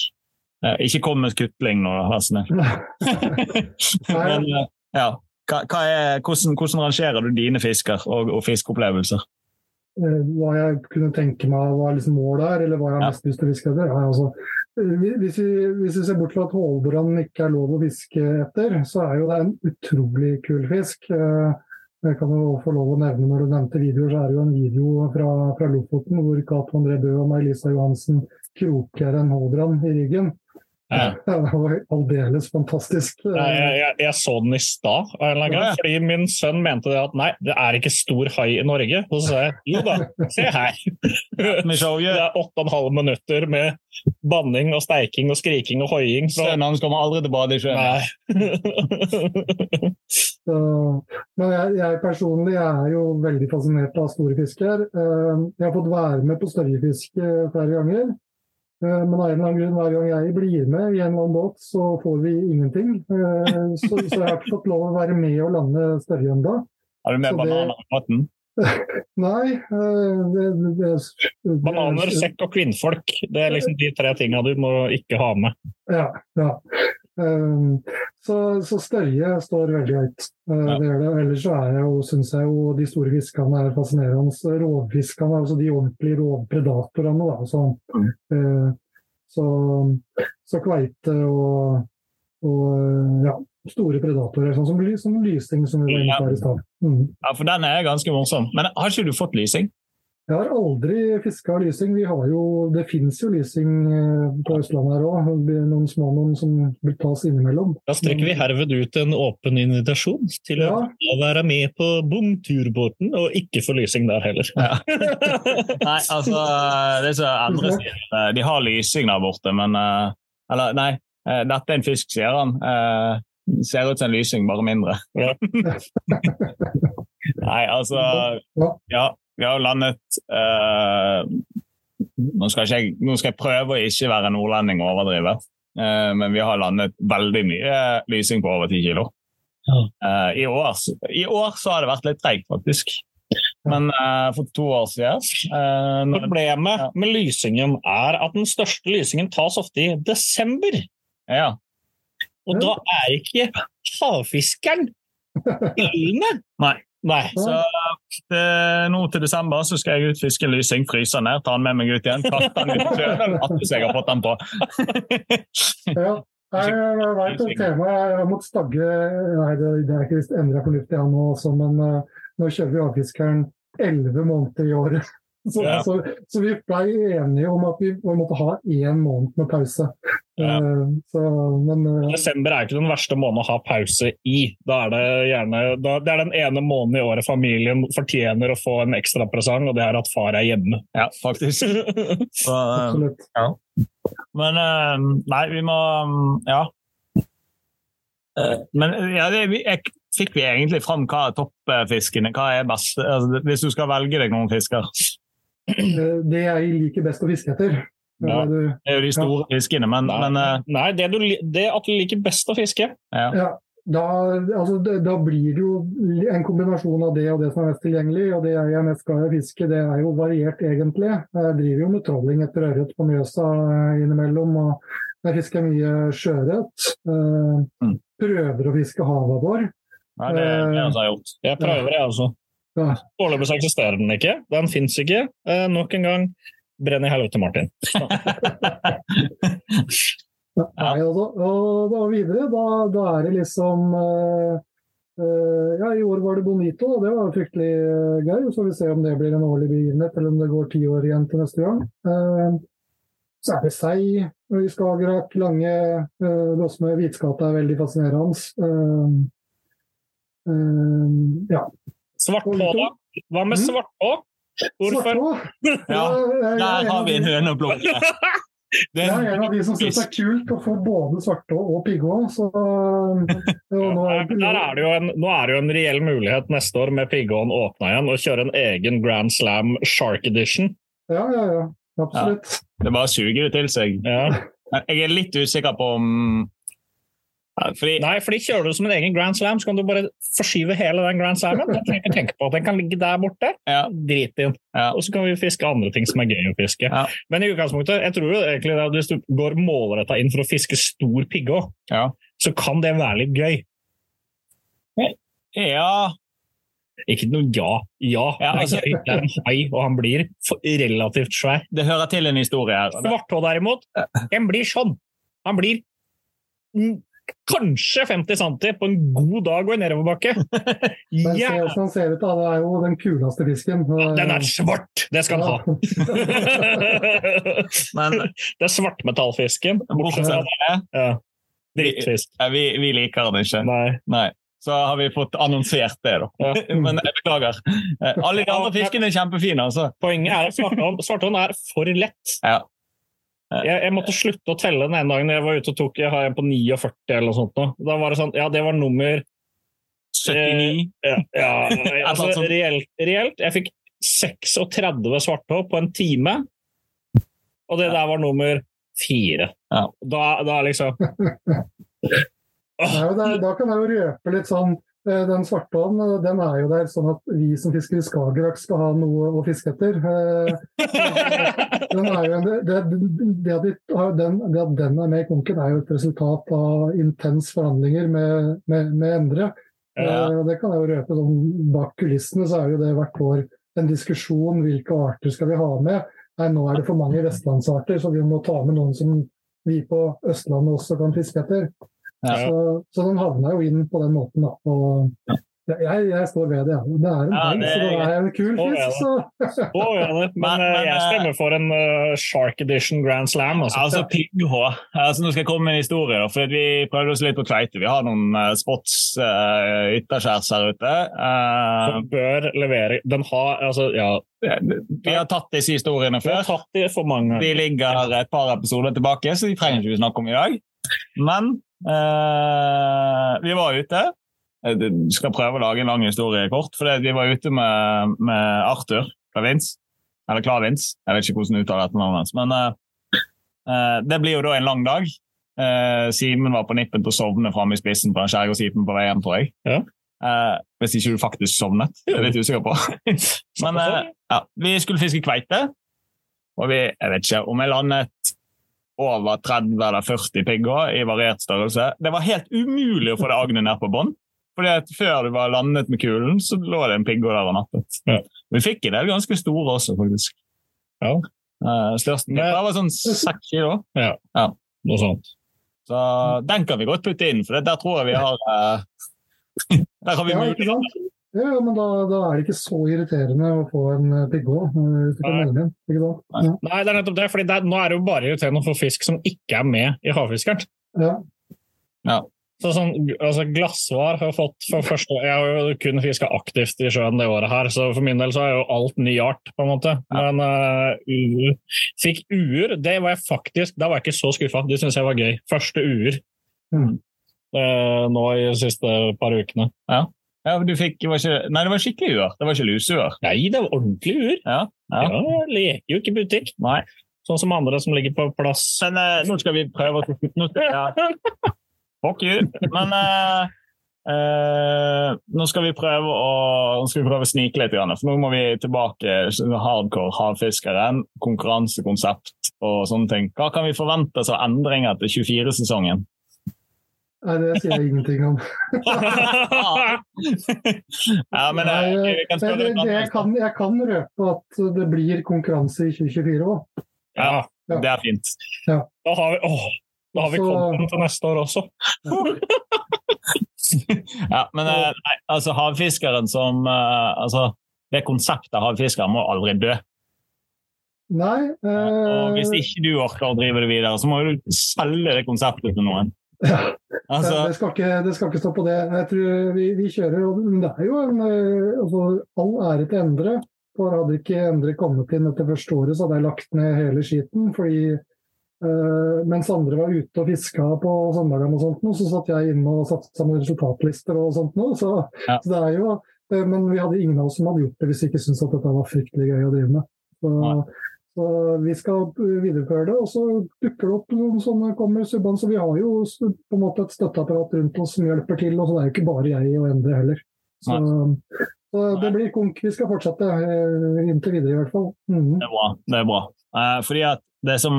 Ikke kom med skutling nå, snill. Men ja, hva, hva er, hvordan, hvordan rangerer du dine fisker og, og fiskeopplevelser? Eh, hva jeg kunne tenke meg var liksom målet her, eller hva jeg har mest lyst til å fiske etter. Ja, altså, eh, hvis, vi, hvis vi ser bort fra at hålbrann ikke er lov å fiske etter, så er jo det en utrolig kul fisk. Eh, Jeg kan jo få lov å nevne Når du nevnte videoer, så er det jo en video fra, fra Lofoten hvor Cato André Bø og May-Lisa Johansen kroker en hålbrann i ryggen. Ja. Det var aldeles fantastisk. Jeg, jeg, jeg så den i stad, fordi min sønn mente det at nei, det er ikke stor hai i Norge. Og så sa jeg jo da, se her. Det er åtte og en halv minutter med banning og steiking og skriking og hoiing. Så Sønnen hans kommer aldri til å bade i sjøen. nei. Men jeg, jeg personlig er jo veldig fascinert av store fisker. Eh, Jeg har fått være med på størjefiske flere ganger. Eh, Men av en eller annen grunn, hver gang jeg blir med i en eller annen båt, så får vi ingenting. Eh, Så, så jeg har ikke fått lov å være med og lande størje ennå. Er du med Så bananer i båten? Nei. eh, Det, det, det, Bananer, sekk og kvinnfolk. Det er liksom de tre tinga du må ikke ha med. Ja. ja. Um, så, så størje står veldig høyt. Uh, Ja. det gjør det. Ellers så er jeg jo, syns jeg jo de store fiskene er fascinerende. Rovfiskene, altså de ordentlige rovpredatorene. Da. Så, mm. så, så kveite og, og ja, store predatorer, sånn som, som lysing, som vi var inne på her i stad. Mm. Ja, for den er ganske morsom. Men har ikke du fått lysing? Jeg har aldri fiska lysing. Vi har jo, det fins jo lysing eh, på Østlandet her òg. Noen små noen som vil tas innimellom. Da strekker vi herved ut en åpen invitasjon til Ja. å være med på bomturbåten, og ikke få lysing der heller. Nei, altså det er så andre sider. Eh, De har lysing der borte, men eh, Eller nei, eh, dette er en fisk, sier han. Eh, Ser ut som en lysing, bare mindre. Nei, altså Ja. Vi har jo landet eh, nå, skal jeg, nå skal jeg prøve å ikke være nordlending og overdrive, eh, men vi har landet veldig mye lysing på over 10 kilo. Ja. Eh, i, år, I år så har det vært litt treigt, faktisk. Men eh, for to år siden eh, Problemet Ja. med lysingen er at den største lysingen tas ofte i desember. ja, Og da er ikke havfiskeren inne. Nei. Så det, nå til desember så skal jeg ut fiske en lysing, fryse den ned, ta den med meg ut igjen, kaste den ut sjøen at jeg har fått den på. Ja. Jeg, jeg veit et tema. Jeg har måttet stagge Nei, det, det er ikke endra fornuftig han nå også, men uh, nå kjører vi avfiskeren elleve måneder i året. Så, Ja. så, så vi ble enige om at vi, vi måtte ha én måned med pause. Ja. Eh, Så, men eh, Desember er ikke den verste måneden å ha pause i. Da er det gjerne da, Det er den ene måneden i året familien fortjener å få en ekstra presang, og det er at far er hjemme. Ja, faktisk. Så, eh, Ja. men eh, nei, vi må mm, Ja. Eh, Men ja, det, vi- jeg, fikk vi egentlig fram hva er toppfiskene? Hva er best? Altså, hvis du skal velge deg noen fisker? Eh, Det jeg liker best å fiske etter. er Ja. det er jo de store fiskene, men, Nei, men eh, Nei det, du, det at du liker best å fiske. ja. Ja, da, altså, da blir det jo en kombinasjon av det og det som er mest tilgjengelig. Og det jeg er mest glad i å fiske, det er jo variert egentlig. Jeg driver jo med trolling etter ørret på Mjøsa eh, innimellom. og Jeg fisker mye sjøørret. Eh, Mm. Prøver å fiske havabbor. Nei, det er det jeg har gjort. Jeg prøver, jeg også. Ja. Foreløpig så eksisterer den ikke. Den fins ikke. Eh, nok en gang, brenn i helvete, Martin. Nei, og, da, og da videre, da, da er det liksom eh, eh, Ja, i år var det Bonito, og det var fryktelig eh, gøy. Så vi se om det blir en årlig begivenhet, eller om det går ti år igjen til neste gang. Eh, så er det sei i Skagerrak. Lange uh, loss med hvitskate er veldig fascinerende. Ja. Svartpå, da? Hva med Mm. svartpå? Hvorfor? Ja, er Der har vi en høne å plukke. Det Jeg er en av de som syns det er kult å få både svartå og piggå. Så nå er er det jo en, nå er det jo en reell mulighet neste år med Piggåen åpna igjen, å kjøre en egen Grand Slam Shark Edition. Ja, ja, ja. Absolutt. det bare suger det til seg. Ja. Jeg er litt usikker på om Ja, Fordi Nei, fordi kjører du som en egen Grand Slam, så kan du bare forskyve hele den Grand Slammen. Den trenger ikke tenke på at den kan ligge der borte. Ja. Drit inn. Ja. Og så kan vi fiske andre ting som er gøy å fiske. Ja. Men i utgangspunktet, jeg tror jo egentlig at hvis du går målretta inn for å fiske stor pigghå, Ja. så kan det være litt gøy. ja Ikke noe ja. Ja, Ja, altså- Det er en hai, og han blir relativt svær. Det hører til en historie her. Svarthå derimot, den blir sånn. Han blir kanskje 50 cm på en god dag og i nedoverbakke. Men se Ja, hvordan ser ut, da. Det er jo den kuleste fisken. den er svart! Det skal han ha. Men det er svartmetallfisken. bortsett fra det, Ja. Drittfisk. ja, vi, vi liker den ikke. Nei. Nei. Så har vi fått annonsert det, da. Ja. Men jeg beklager. Eh, Alle de andre fiskene er kjempefine, altså. Poenget er at svarthånd er for lett. Ja. Jeg, jeg måtte slutte å telle den ene dagen jeg var ute og tok Jeg har en på 49 eller noe sånt. nå. Da var det sånn, ja, det var nummer 79. Ja, ja altså, reelt, reelt. Jeg fikk 36 svarthå på en time, og det der var nummer fire. Ja. Da, da liksom Nei, da, da kan jeg jo røpe litt sånn eh, Den svartåen den er jo der sånn at vi som fisker i Skagerrak skal ha noe å fiske etter. Eh, Den jo, det, det, at den, det at den er med i konken, er jo et resultat av intens forhandlinger med, med, med Endre. Ja. Eh, Det kan jeg jo røpe. Sånn, bak kulissene så er jo det hvert år en diskusjon hvilke arter skal vi ha med. Nei, nå er det for mange vestlandsarter, så vi må ta med noen som vi på Østlandet også kan fiske etter. Ja. Så, så den havna jo inn på den måten. Da. Og jeg, jeg står ved det. Ja. Det er en Ja, det- så det er en kul fisk. Så. Å. Men, Men- eh, jeg eh, stemmer for en uh, Shark Edition Grand Slam. Altså. Altså, PH. Altså, nå skal jeg komme med en historie. da, for Vi prøvde oss litt på kveite. Vi har noen uh, spots uh, ytterskjærs her ute. Uh, Den bør levere Den har altså, ja, vi har tatt disse historiene Vi har før. tatt det for mange. De ligger et par episoder tilbake, så de trenger ikke vi snakke om i dag. Men vi var ute. Jeg skal prøve å lage en lang historie kort. for Vi var ute med, med Arthur Klavins. Eller Klavins. Jeg vet ikke hvordan du uttaler etternavnet hans. Men eh, eh, det blir jo da en lang dag. Eh, Simen var på nippen til å sovne framme i spissen på den skjærgårdsjeepen på vei hjem, tror jeg. Ja. Eh, hvis ikke du faktisk sovnet. Det er jeg litt usikker på. Men eh, ja, vi skulle fiske kveite. Og vi, jeg vet ikke om jeg landet over 30 eller 40 pigger i variert størrelse. Det var helt umulig å få det agnet ned på bånn. Fordi at Før du var landet med kulen, så lå det en pigge der og nappet. Ja. Vi fikk en del ganske store også, faktisk. Ja. Uh, største Men- det var sånn seks kilo. Noe sånt. Så den kan vi godt putte inn, for der tror jeg vi har eh, Der har vi Ja, mulighet. Ja, men da, da, er det ikke så irriterende å få en eh, pigghå. Ikke sant? Ja. Nei, det er nettopp det. fordi det, nå er det jo bare irriterende å få fisk som ikke er med i havfiskeren. Ja. ja. Så sånn, altså Glassvar har fått for første Jeg har jo kun fiska aktivt i sjøen det året her, så for min del så er jo alt ny art, på en måte. Men uh, fikk uer, det var jeg faktisk Da var jeg ikke så skuffa. Det syntes jeg var gøy. Første uer mm. uh, nå i de siste par ukene. Ja. Ja du fikk var ikke, Nei, det var skikkelig uer. Det var ikke luseuer. Nei, det var ordentlig uer. Ja. Ja. ja. leker jo ikke butikk. Nei. Sånn som andre som ligger på plass. Men uh, nå skal vi prøve å nå ja. Fuck you. Men uh, uh, nå skal vi prøve å, vi prøve å snike litt, for nå må vi tilbake hardcore havfiskeren, konkurransekonsept og sånne ting. Hva kan vi forvente av endringer til 24-sesongen? Nei, det sier jeg ingenting om. ja, men jeg, jeg, kan det, det, jeg, kan, jeg, kan, røpe at det blir konkurranse i 2024 òg. Ja, ja, det er fint. Ja. Da har vi, åh, da har vi content til neste år også. ja, men eh, nei, altså havfiskeren som uh, altså, Det konseptet havfiskeren må aldri dø. Nei. Uh... Og hvis ikke du orker å drive det videre, så må du selge det konseptet til noen. Ja, altså... det, skal ikke, det, skal ikke, stå på det. Jeg tror vi, vi kjører, Og Det er jo en altså, All ære til Endre. For hadde ikke Endre kommet inn etter første året, så hadde jeg lagt ned hele skiten. fordi Uh, mens andre var ute og fiska på søndagene, og sånt, så satt jeg inne og satte sammen resultatlister og sånt. Noe, så, ja. så, det er jo, uh, men vi hadde ingen av oss som hadde gjort det hvis vi ikke syntes at dette var fryktelig gøy å drive med. Så, så vi skal videreføre det. Og så dukker det opp noen sånne kommer subbene. Så vi har jo på en måte et støtteapparat rundt oss som hjelper til. Og så det er jo ikke bare jeg og Endre heller. Så, så det blir konk. Vi skal fortsette uh, inntil videre, i hvert fall. Mm. Det er bra. Det er bra. fordi at det som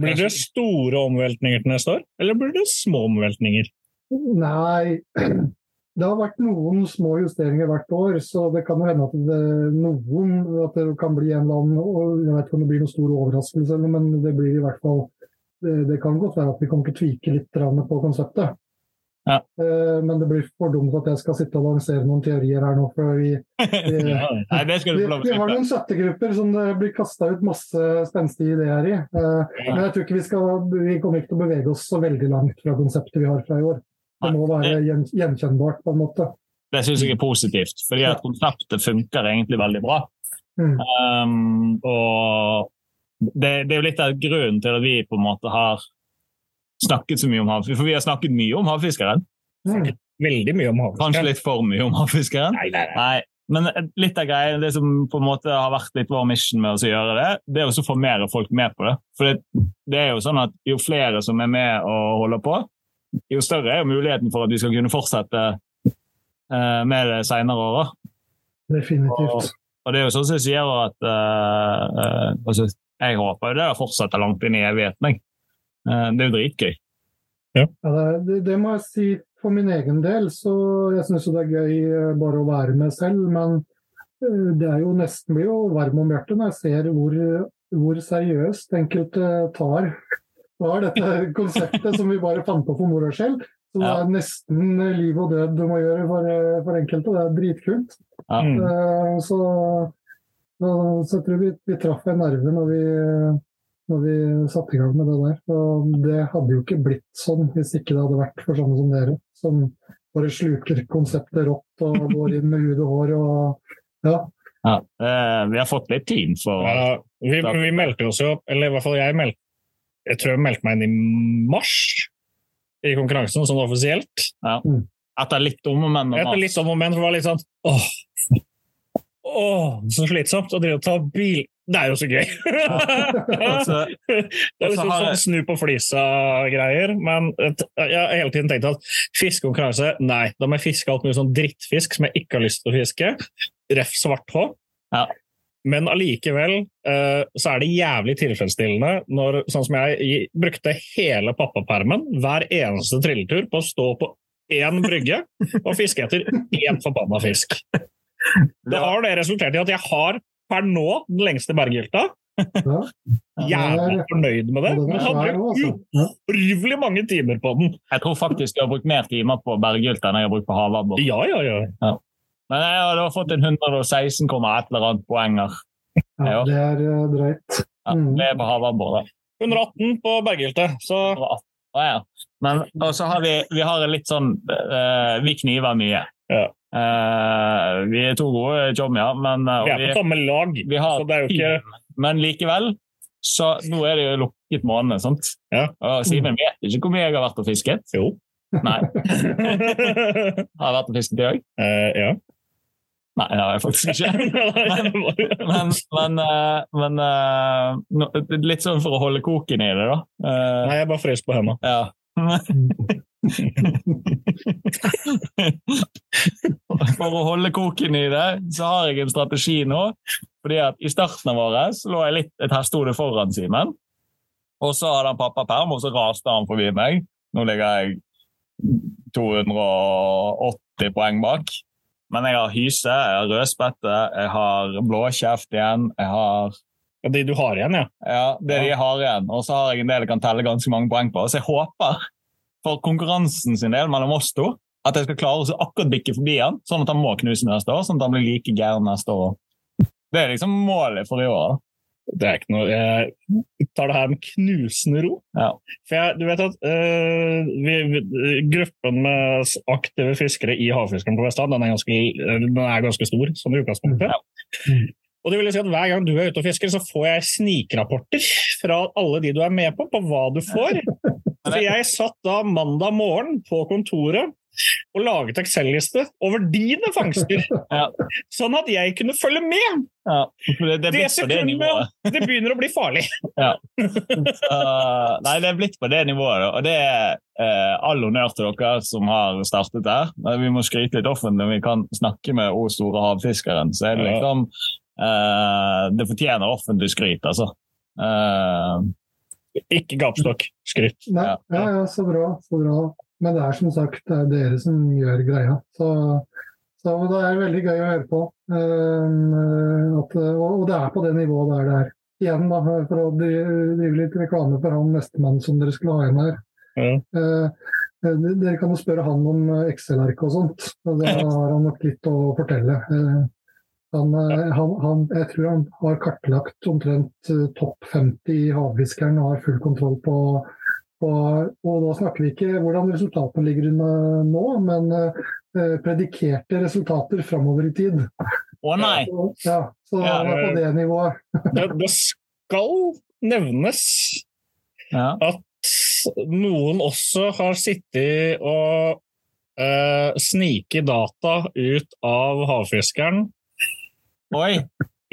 blir det store omveltninger til neste år, eller blir det små omveltninger? Nei, det har vært noen små justeringer hvert år, så det kan jo hende at det, noen at det kan bli en eller annen Jeg vet ikke om det blir noen stor overraskelse, men det blir i hvert fall det, det kan godt være at vi kommer til å tvike litt på konseptet. Ja. Uh, men det blir for dumt at jeg skal sitte og lansere noen teorier her nå. For vi, vi, Nei, det skal du vi, vi har noen støttegrupper som det blir kasta ut masse spenstige ideer i. Ja. Men jeg tror ikke vi skal Vi kommer ikke til å bevege oss så veldig langt fra konseptet vi har fra i år. Det må være gjen, gjenkjennbart, på en måte. Det syns jeg er positivt, fordi at konseptet funker egentlig veldig bra. Mm. Um, og det, det, er jo litt av grunnen til at vi på en måte har snakket så mye om havfiskeren. For vi har snakket mye om havfiskeren. Mm. Veldig mye om havfiskeren. Kanskje litt for mye om havfiskeren. Nei, nei, nei. Men litt av greia, det som på en måte har vært litt vår mission med å gjøre det, det er å få mer folk med på det. For det, det, er jo sånn at jo flere som er med og holder på, jo større er jo muligheten for at vi skal kunne fortsette uh, med det senere åra. Definitivt. Og, og, det er jo sånn som jeg sier at uh, uh, altså, Jeg håper jo det fortsetter langt inn i evigheten. Eh, det er jo dritgøy. Ja. ja det, det, må jeg si for min egen del. så Jeg syns det er gøy eh, bare å være med selv. Men eh, det er jo nesten blir jo varm om hjertet når jeg ser hvor, hvor seriøst enkelte tar, tar dette konseptet som vi bare fant på for moro skyld. Så det er nesten liv og død du må gjøre for, for enkelte. Det er dritkult. Ja. Mm. Så, så, så, jeg tror vi, vi traff en nerve når vi når vi satte i gang med det der. Og det hadde jo ikke blitt sånn hvis ikke det hadde vært for sånne som dere, som bare sluker konseptet rått og går inn med hud og hår og ja. ja eh, vi har fått litt tid for ja, vi, vi, meldte oss jo eller i hvert fall jeg meldte Jeg tror jeg meldte meg inn i mars i konkurransen, sånn offisielt. Ja. Mm. Etter litt om og men. Etter litt om og men, for det var litt sånn åh, åh, så slitsomt å drive og ta bil det er jo så gøy! altså, det er liksom sånn snu på flisa-greier. Men jeg har hele tiden tenkt at fiskekonkurranse Nei, da må jeg fiske alt mulig sånn drittfisk som jeg ikke har lyst til å fiske. Ref svart hå. Ja. Men allikevel uh, så er det jævlig tilfredsstillende når sånn som jeg brukte hele pappapermen hver eneste trilletur på å stå på én brygge og fiske etter én forbanna fisk. Det har det resultert i at jeg har per nå den lengste berggylta. Jævlig fornøyd med det. Jeg har. Ja. uhyggelig mange timer på den. Jeg tror faktisk jeg har brukt mer timer på berghylta enn jeg har brukt på havabbor. Ja, ja, ja. Men jeg har da fått en 116, et eller annet poenger. Ja, Ja. det er eh, drøyt. Ja, Mm. det er på havabbor, da. 118 på berggylte, så Ja, ja. Men og så har vi, vi har litt sånn uh, Vi kniver mye. Ja. Uh, vi er to gode chommier, men uh, vi er på samme lag. vi har Så det er jo ikke Men likevel, så nå er det jo lukket måned, sant? Ja. Og Simen vet ikke hvor mye jeg har vært og fisket. Jo. Nei. Har jeg vært og fisket i dag? Uh, ja. Nei, det har jeg faktisk ikke. Men, men, men, men eh, litt sånn for å holde koken i det, da. Eh, Nei, jeg bare frøs på henda. ja. For å holde koken i det, så har jeg en strategi nå. Fordi at I starten av året så lå jeg litt et hestehode foran Simen. Og så hadde han pappaperm, og så raste han forbi meg. Nå ligger jeg 280 poeng bak. Men jeg har hyse, jeg har rødspette, jeg har blåkjeft igjen. Jeg har Ja, de du har igjen, ja. ja, det ja. de har igjen. Og så har jeg en del jeg kan telle ganske mange poeng på. Så jeg håper, for konkurransen sin del mellom oss to, at jeg skal klare å akkurat bikke forbi han, sånn at han må knuse neste år, sånn at han blir like gæren neste år. Det er liksom målet for i år. Det er ikke noe Jeg tar det her med knusende ro. Ja. For jeg, du vet at uh, vi, vi, gruppen med aktive fiskere i Havfiskeren på Vestland den er ganske, den er ganske stor, som i utgangspunktet. Ja. Og det vil si at Hver gang du er ute og fisker, så får jeg snikrapporter fra alle de du er med på, på hva du får. For jeg satt da mandag morgen på kontoret og laget Excel-liste over dine fangster, Ja. sånn at jeg kunne følge med. Ja, det, det er Det sekundet det begynner å bli farlig. Uh, nei, det er blitt på det nivået. Og det er uh, all honnør til dere som har startet der. Vi må skryte litt offentlig når vi kan snakke med O store havfiskeren. Så er det liksom uh, Det fortjener offentlig skryt, altså. Uh, Ikke gapstokk. Skryt. Nei, Ja. ja, ja, så bra, så bra. Men det er som sagt det er dere som gjør greia. Så, så det er veldig gøy å høre på. Eh, at, og, det er på det nivået der det er. Igjen, da, for å dri- drive litt reklame for han nestemann som dere skulle ha inn her. Mm. Eh, eh, dere kan jo spørre han om Excel-ark og sånt. og Da har han nok litt å fortelle. Han, han, han, jeg tror han har kartlagt omtrent topp 50 i havfiskeren og har full kontroll på, Og da snakker vi ikke hvordan resultatene ligger nå, men eh, predikerte resultater framover i tid. Å nei! Så, ja, så Ja, er er på det nivået. Det, det skal nevnes Ja. at noen også har sittet og uh, sniket data ut av havfiskeren Oi!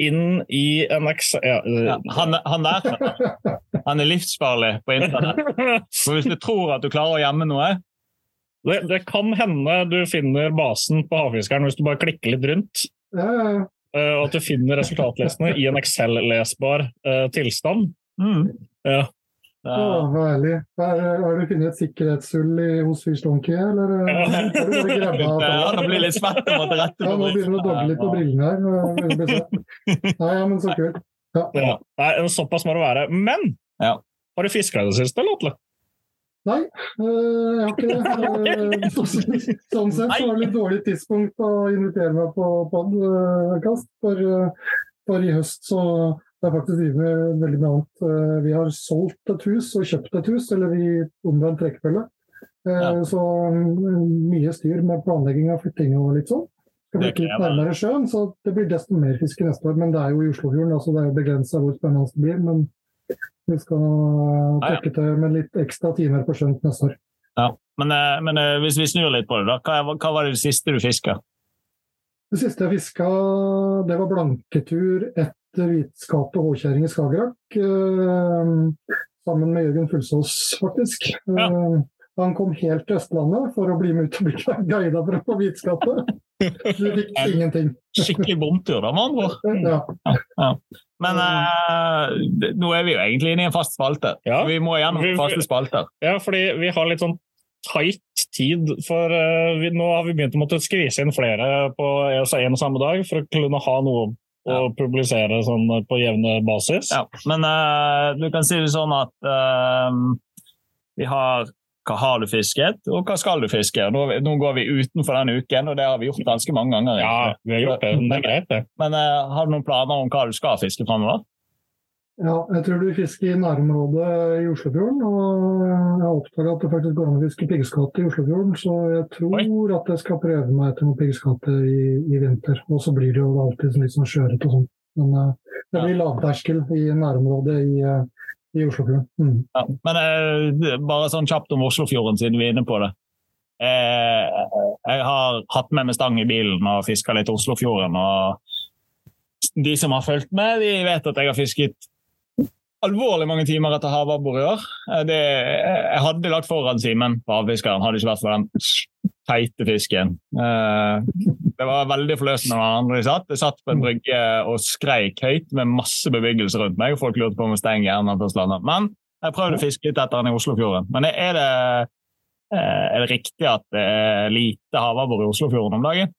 Inn i en Excel... Ja, Ja, han, han der han er livsfarlig på internett. For Hvis du tror at du klarer å gjemme noe det, det kan hende du finner basen på havfiskeren hvis du bare klikker litt rundt. Ja, eh, og at du finner resultatlesene i en Excel-lesbar eh, tilstand. mm. Ja. Å, Ja. hva herlig. Har, har du funnet et sikkerhetshull i, hos Donkey, eller Ja. du bare Ja, det blir litt svett å måtte rette Ja, nå begynner det å doble litt på brillene her. Nei, ja, men så kult. Ja. Nei, såpass må det være. Men Ja. har du fiska i det siste, eller, Atle? Nei, øh, jeg har ikke det. Øh, Sånn sett så var det litt dårlig tidspunkt å invitere meg på podkast. For, for i høst så har er faktisk drevet med veldig mye annet. Øh, Vi har solgt et hus og kjøpt et hus, eller i omvendt rekkefølge. Eh, Ja. Så mm, mye styr med planlegging av flytting og litt sånn. Skal Det flytte litt nærmere sjøen, så det blir desto mer fiske neste år. Men det er jo i Oslofjorden, altså det er jo begrensa hvor spennende det blir. Men vi skal trekke til med litt ekstra timer på sjøen neste år. Ja. Men, eh, men eh, hvis vi snur litt på det, da. Hva, hva var det siste du fiska? Det siste jeg fiska, det var blanketur etter hvitskap og håkjerring i Skagerrak. eh, sammen med Jørgen Fullsås, faktisk. Ja. Eh, han kom helt til Østlandet for å bli med ut og bli guida fra på hvitskapet. Du fikk ingenting. Skikkelig bomtur, da, med andre ord. Ja. Men eh, nå er vi jo egentlig inne i en fast spalte. Ja. Vi må gjennom faste spalter. Ja, fordi vi har litt sånn tight tid, for uh, vi, nå har vi begynt å måtte skvise inn flere på en og samme dag for å kunne ha noe og publisere sånn på jevne basis. Ja, men uh, du kan si det sånn at uh, vi har hva har du fisket, og hva skal du fiske? Nå, nå, går vi utenfor den uken, og det har vi gjort ganske mange ganger. Ja, vi har gjort det. Det er greit, det. Men uh, har du noen planer om hva du skal fiske framover? Ja, jeg tror du fisker i nærområdet i Oslofjorden. Og jeg har oppdaga at det faktisk går an å fiske piggskatte i Oslofjorden, så jeg tror Oi. at jeg skal prøve meg etter noen piggskatte i, i, vinter. Og så blir det jo alltid litt sånn skjørete og sånn. Men uh, det blir lavterskel i nærområdet i, uh, i Oslofjorden. Mm. Ja, men uh, bare sånn kjapt om Oslofjorden, siden vi er inne på det. jeg har hatt med meg stang i bilen og fiska litt Oslofjorden. og de som har fulgt med, de vet at jeg har fisket alvorlig mange timer etter havabbor i år. Eh, det, jeg hadde lagt foran Simen på havfiskeren, hadde ikke vært for den teite fisken. Eh, det var veldig forløsende når andre satt. Jeg satt på en brygge og skreik høyt med masse bebyggelse rundt meg. og Folk lurte på om jeg stengte hjernen på Østlandet. Men jeg prøvde å fiske litt etter den i Oslofjorden. Men er det, eh, er det riktig at det er lite havabbor i Oslofjorden om dagen?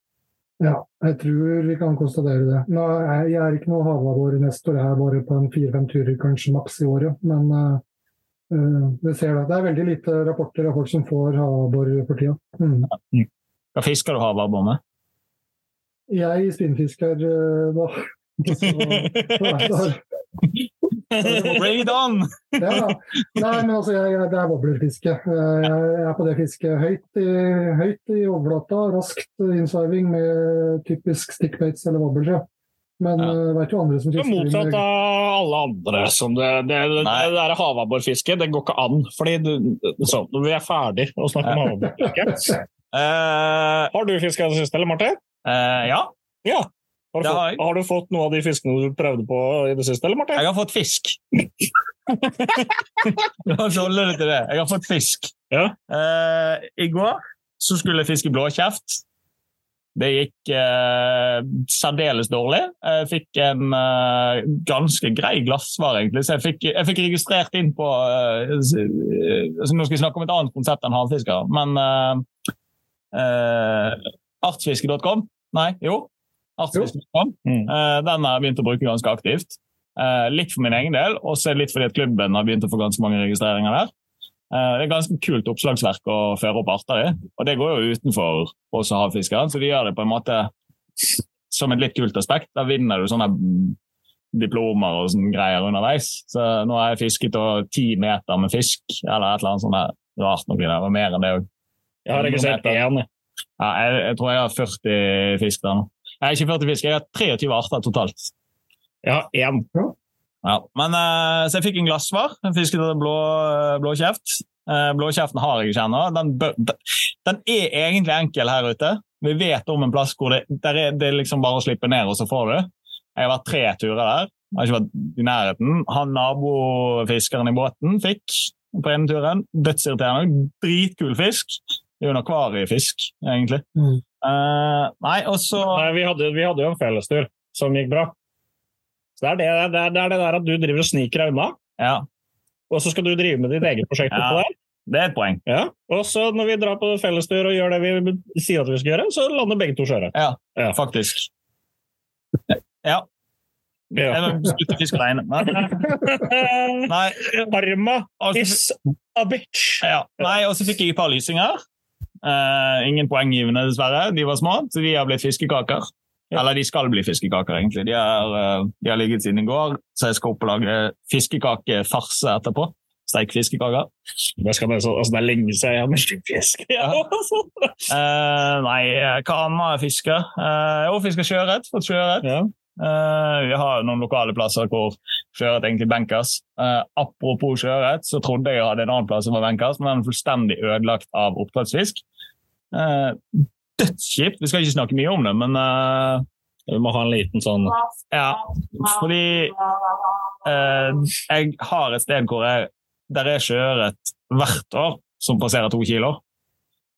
Ja, jeg tror vi kan konstatere det. Nå, jeg er ikke noe havabbor neste år, jeg er bare på en fire-fem turer kanskje maks i året. Men uh, vi ser det. Det er veldig lite rapporter av folk som får havabbor for tida. Mm. Hva fisker du havabbor med? Jeg spinnfisker uh, da. Så, Bring it on! ja, Nei, men altså, jeg, jeg, det er wobblerfiske. Jeg, jeg er på det fisket høyt i, høyt i overflata, raskt innsveiving med typisk stickbaits eller wobbler. Men ja. uh, vet jo andre som fisker Motsatt av alle andre. Som det, det, det, det der havabborfisket, det går ikke an. fordi du, så, Vi er ferdig å snakke om havabborfiske. uh, har du fiska i det siste, eller Martin? Uh, ja. ja. Har du, fått, har du, fått, noe av de fiskene du prøvde på i det siste, eller Martin? Jeg har fått fisk. La oss holde det til det. Jeg har fått fisk. Ja. Uh, I går så skulle jeg fiske blåkjeft. Det gikk uh, særdeles dårlig. Jeg fikk en uh, ganske grei glassvare, egentlig. Så jeg fikk, jeg fikk registrert inn på Nå skal vi snakke om et annet konsept enn havfiskere, men artsfiske.com Nei, jo. Artsfisk.com. Mm. Uh, den har jeg begynt å bruke ganske aktivt. Uh, litt for min egen del, og så litt fordi at klubben har begynt å få ganske mange registreringer der. Uh, det er ganske kult oppslagsverk å føre opp arter i, og det går jo utenfor oss havfiskeren, så de gjør det på en måte som et litt kult aspekt. Da vinner du sånne diplomer og sånne greier underveis. Så nå har jeg fisket ti meter med fisk, eller et eller annet sånt rart noe. Det var mer enn det òg. Jeg har registrert én. Ja, jeg, jeg, tror jeg har 40 fisk der nå. Har ikke 40 fisk, jeg har 23 arter totalt. Ja, én. Ja, men, uh, så jeg fikk en glassvar. Jeg fisket blå, blåkjeft. Uh, blåkjeften har jeg ikke ennå. Den, den, er egentlig enkel her ute. Vi vet om en plass hvor det, er, det er liksom bare å slippe ned, og så får du. Jeg har vært tre turer der. Jeg har ikke vært i nærheten. Han nabofiskeren i båten fikk på ene turen. Dødsirriterende. Dritkul fisk. Det er jo en akvariefisk, egentlig. Mm. Uh, nei, og så vi, vi, hadde jo en fellestur som gikk bra. Så det er det, det, er, det er det, der at du driver og sniker deg unna, ja. og så skal du drive med ditt eget prosjekt ja. der. Det er et poeng. Ja. Og så når vi drar på fellestur og gjør det vi sier at vi skal gjøre, så lander begge to skjøre. Ja, ja, faktisk. Ja. Ja. Jeg slutte å fiske alene. Nei. Arma is a bitch. Ja. Nei, og så fikk jeg et par lysinger. Uh, ingen poenggivende, dessverre. De var små, så de har blitt fiskekaker. Ja. Eller de skal bli fiskekaker, egentlig. De har, uh, de har, ligget siden i går, så jeg skal opp og lage fiskekakefarse etterpå. Steik fiskekaker. Det, så, altså, det er lenge siden jeg har mistet fisk. Ja. uh, nei, hva annet fisker? Uh, jo, fisker sjøørret. Fått sjøørret. Ja. Uh, vi har noen lokale plasser hvor sjøørret egentlig benkes. Uh, apropos sjøørret, så trodde jeg jeg hadde en annen plass som var benkes, men den er fullstendig ødelagt av oppdrettsfisk. Uh, dødskjipt. Vi skal ikke snakke mye om det, men Vi må ha en liten sånn Ja, fordi jeg har et sted hvor jeg, der er sjøørret hvert år som passerer to kilo.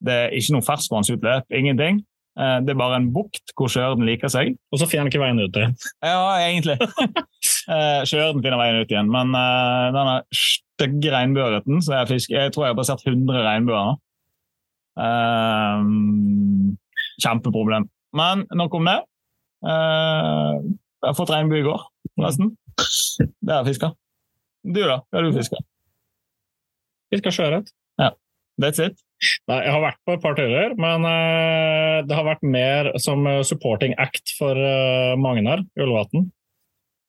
Det er ikke noe ferskvannsutløp, ingenting. Eh, det er bare en bukt hvor sjøørnen liker seg. Og så finner han ikke veien ut igjen? Ja, egentlig. Eh, sjøørnen finner veien ut igjen, men uh, denne stygge regnbueørreten så jeg, fisker, jeg tror jeg har passert 100 regnbuer nå. Kjempeproblem. Men nok om det. Uh, Jeg har fått regnbue i går, forresten. Det har jeg fiska. Du, da? Hva har du fiska? Fiska sjøørret. That's it? Nei, jeg har vært på et par turer, men uh, det har vært mer som supporting act for uh, Magnar Ullvatn.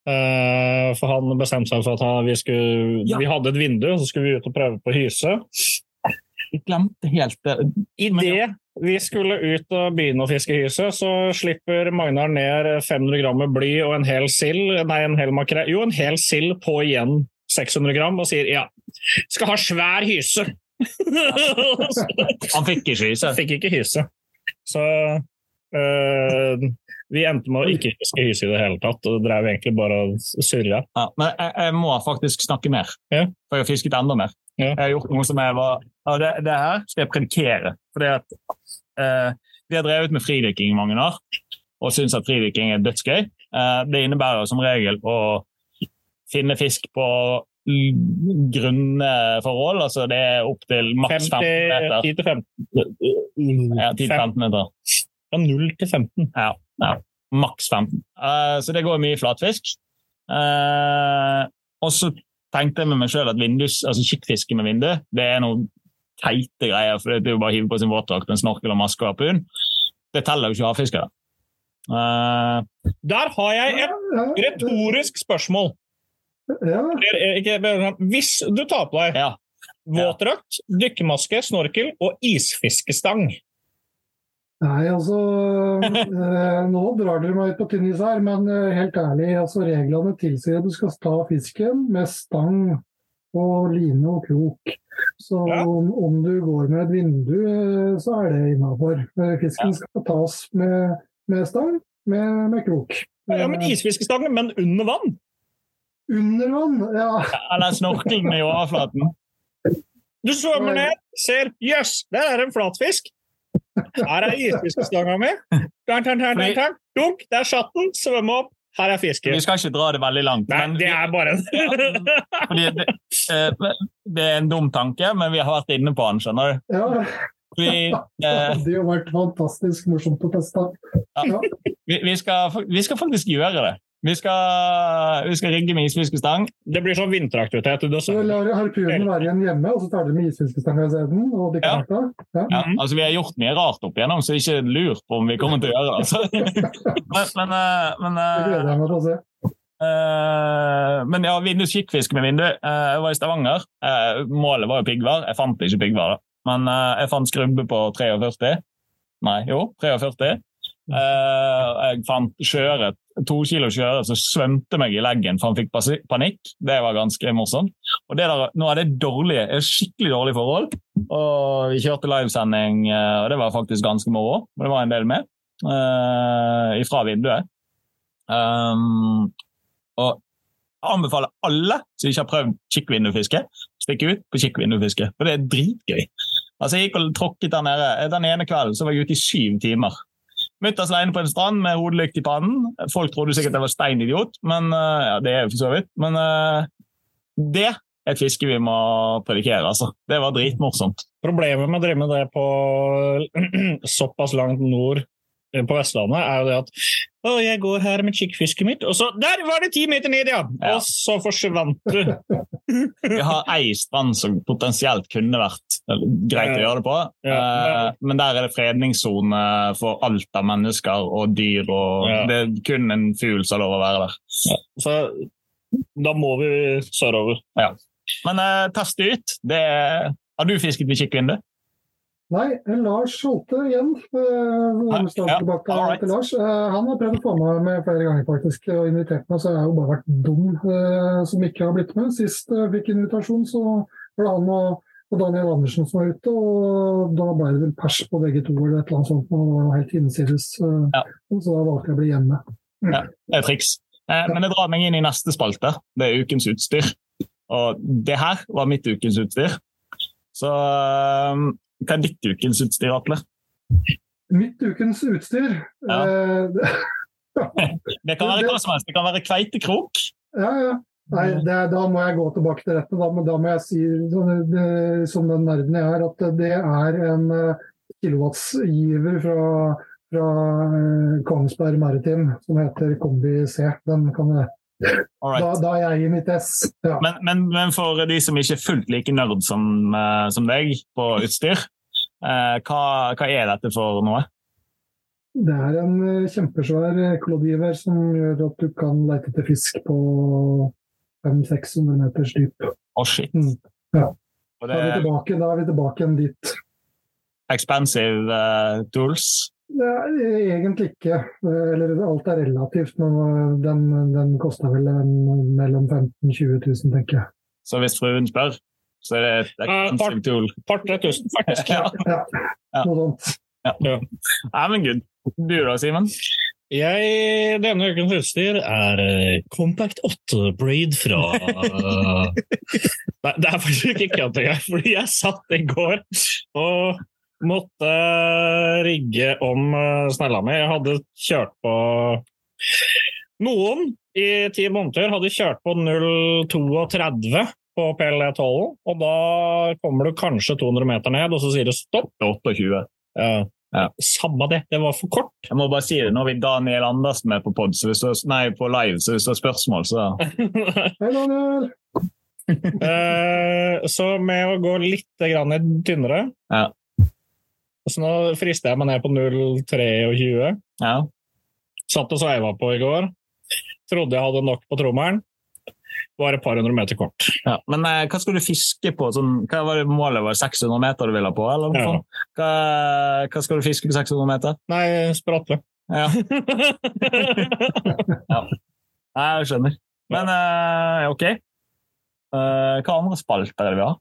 For han bestemte seg for at vi, skulle, Ja. vi hadde et vindu, så skulle vi ut og prøve på hyse. Jeg glemte helt det. Idet vi skulle ut og begynne å fiske hyse, så slipper Magnar ned 500 gram med bly og en hel sild, nei, en hel makrell, jo, en hel sild på igjen 600 gram, og sier ja, skal ha svær hyse. Han fikk ikke hyse. Fikk ikke hyse. Så øh, vi endte med å ikke huske hyse i det hele tatt, og drev egentlig bare og surra. Ja, men jeg, jeg må faktisk snakke mer, Ja. for jeg har fisket enda mer. Ja. Jeg har gjort noe som jeg var ja, det, det her skal jeg predikere. Fordi at eh, Vi har drevet med fridykking i mange år og syns at fridykking er dødsgøy. Eh, det innebærer som regel å finne fisk på grunne forhold. altså Det er opp til maks 15 meter. 10 til 15. Ja, 10-15 meter. Fra 0 til 15. Ja, ja. Maks 15. Uh, så det går mye flatfisk. Uh, og så tenkte jeg med meg sjøl at vindus, altså kikkfiske med vindu det er noe teite greier. for Det er jo bare å hive på sin våtdrakt, en snorkel og maske og harpun. Det teller jo ikke havfiskere. Uh, Der har jeg et retorisk spørsmål. Ja, ikke- Hvis du tar på deg ja. våtdrakt, dykkermaske, snorkel og isfiskestang Nei, altså eh, Nå drar dere meg ut på tynn is her, men eh, helt ærlig, altså reglene tilsier at du skal ta fisken med stang og line og krok. Så Ja. om, om du går med et vindu, eh, så er det innafor. Fisken skal tas med, med stang, med, med krok. Ja, men Isfiskestang, men under vann? Under vann, ja. Eller snorkling med overflaten. Du svømmer ned, ser jøss, der er en flatfisk. Her er isfiskestanga mi. Tang, tang, tang, tang, tang. Dunk, der satt den. Svømme opp. Her er fisken. Vi skal ikke dra det veldig langt. Nei, men det er bare det, eh, det er en dum tanke, men vi har vært inne på den, skjønner du. ja. Vi, Det eh, hadde jo vært fantastisk morsomt å teste. Ja. vi, vi, skal, vi skal faktisk gjøre det. Vi skal, vi skal rigge med isfiskestang. Det blir sånn vinteraktivitet. Du Så har lar harpunen være igjen hjemme, og så tar dere med isfiskestanga isteden. Ja. Ja. Ja, altså Vi har gjort mye rart opp igjennom, så ikke lur på om vi kommer til å gjøre det. Altså. Men, men, eh, men, Det eh, se. eh, men ja, vinduskikkfisk med vindu. Eh, Jeg var i Stavanger. Eh, Målet var jo piggvar. Jeg fant ikke piggvar, da. Men jeg fant skrubbe på 43. Nei, jo, 43. Eh, jeg fant sjøørret, to kilo sjøørret som svømte meg i leggen for han fikk panikk. Det var ganske morsomt. Og det der, nå er det dårlige, skikkelig dårlige forhold. Og vi kjørte livesending, eh, og det var faktisk ganske moro. Og det var en del med Uh, ifra vinduet. Um, og jeg anbefaler alle som ikke har prøvd kikkvindufiske, stikke ut på kikkvindufiske. For det er dritgøy. Altså, jeg gikk og tråkket der nede. Den ene kvelden så var jeg ute i syv timer. Mutters alene på en strand med hodelykt i pannen. Folk trodde sikkert jeg var steinidiot, men eh, ja, det er jo for så vidt. Men eh, det er et fiske vi må predikere, altså. Det var dritmorsomt. Problemet med å drive med det på såpass langt nord på Vestlandet, er jo det at å, jeg går her med kikkfisket mitt, og så Der var det ti meter ned, ja! Ja. Og så forsvant du. Vi har ei strand som potensielt kunne vært eh, greit å gjøre det på, Ja. Ja. men der er det fredningssone for alt av mennesker og dyr, og Ja. det er kun en fugl som har lov å være der. Så da må vi sørover. Men uh, test det ut. Det er... Har du fisket med kikkvindu? Nei, Lars Holte igjen. Uh, Ja, right. til Lars. Uh, Han har prøvd å få meg med flere ganger faktisk, og invitert meg, så jeg har jo bare vært dum uh, som ikke har blitt med. Sist jeg fikk invitasjon, så var det han og, og Daniel Andersen som var ute, og da ble det vel pers på begge to eller et eller annet sånt. og Det var noe helt hinsides. eh, Ja. Så da valgte jeg å bli hjemme. Ja, Det er triks. Eh, men det drar meg inn i neste spalte. Det er ukens utstyr. Og det her var mitt ukens utstyr. Så hva er ditt ukens utstyr, Atle? Mitt ukens utstyr Ja. eh, Det kan være hva som helst. Det kan være kveitekrok. Ja, ja. Nei, det, da må jeg gå tilbake til rette. Da, men da må jeg si, det, som den nerden jeg er, at det er en uh, kilowattsgiver fra, fra eh, Kongsberg Maritim som heter Kombi C. Den kan jeg. Da, da er jeg i mitt ess. Ja. Men, men, men for de som ikke er fullt like nerd som, eh, som deg på utstyr, eh, hva, hva er dette for noe? Det er en eh, kjempesvær ekolodiver som gjør at du kan lete etter fisk på 500-600 meters dyp. Å, shit. Mm. Ja. Og Da vi er tilbake, da er vi tilbake igjen dit. expensive uh, tools. Det er egentlig ikke. eh, Eller alt er relativt, men eh, den, den koster vel en, mellom 15 000 20 000, tenker jeg. Så hvis fruen spør, så er det et expensive part- tool. Par 3000, faktisk. Ja. Ja, Ja. noe sånt. Nei, men good. Du da, Simen? Jeg, denne ukens utstyr er eh, Compact 8 Braid fra Nei, det er faktisk ikke kødd engang, fordi jeg satt i går og måtte rigge om eh, snella mi. Jeg hadde kjørt på Noen i ti måneder hadde kjørt på 0,32 på PL12, og da kommer du kanskje 200 meter ned, og så sier det stopp. 28. Ja. Ja. Samme det, det var for kort. Jeg må bare si det, nå har vi Daniel Andersen med på pod, så hvis du, nei, på live, så hvis du har spørsmål, så Hei, Daniel! Eh, så med å gå litt grann tynnere Ja. Så nå frister jeg meg ned på 0,23. ja. Satt og sveiva på i går. Trodde jeg hadde nok på trommelen. Var et par hundre meter kort. ja. Men eh, hva skal du fiske på? Sånn, hva var det målet? Var 600 meter du ville på? Eller Ja. Hva, hva skal du fiske på 600 meter? Nei, spratle. Ja, Nei, jeg skjønner. Men eh, ok. Eh, hva andre spalter er det vi har?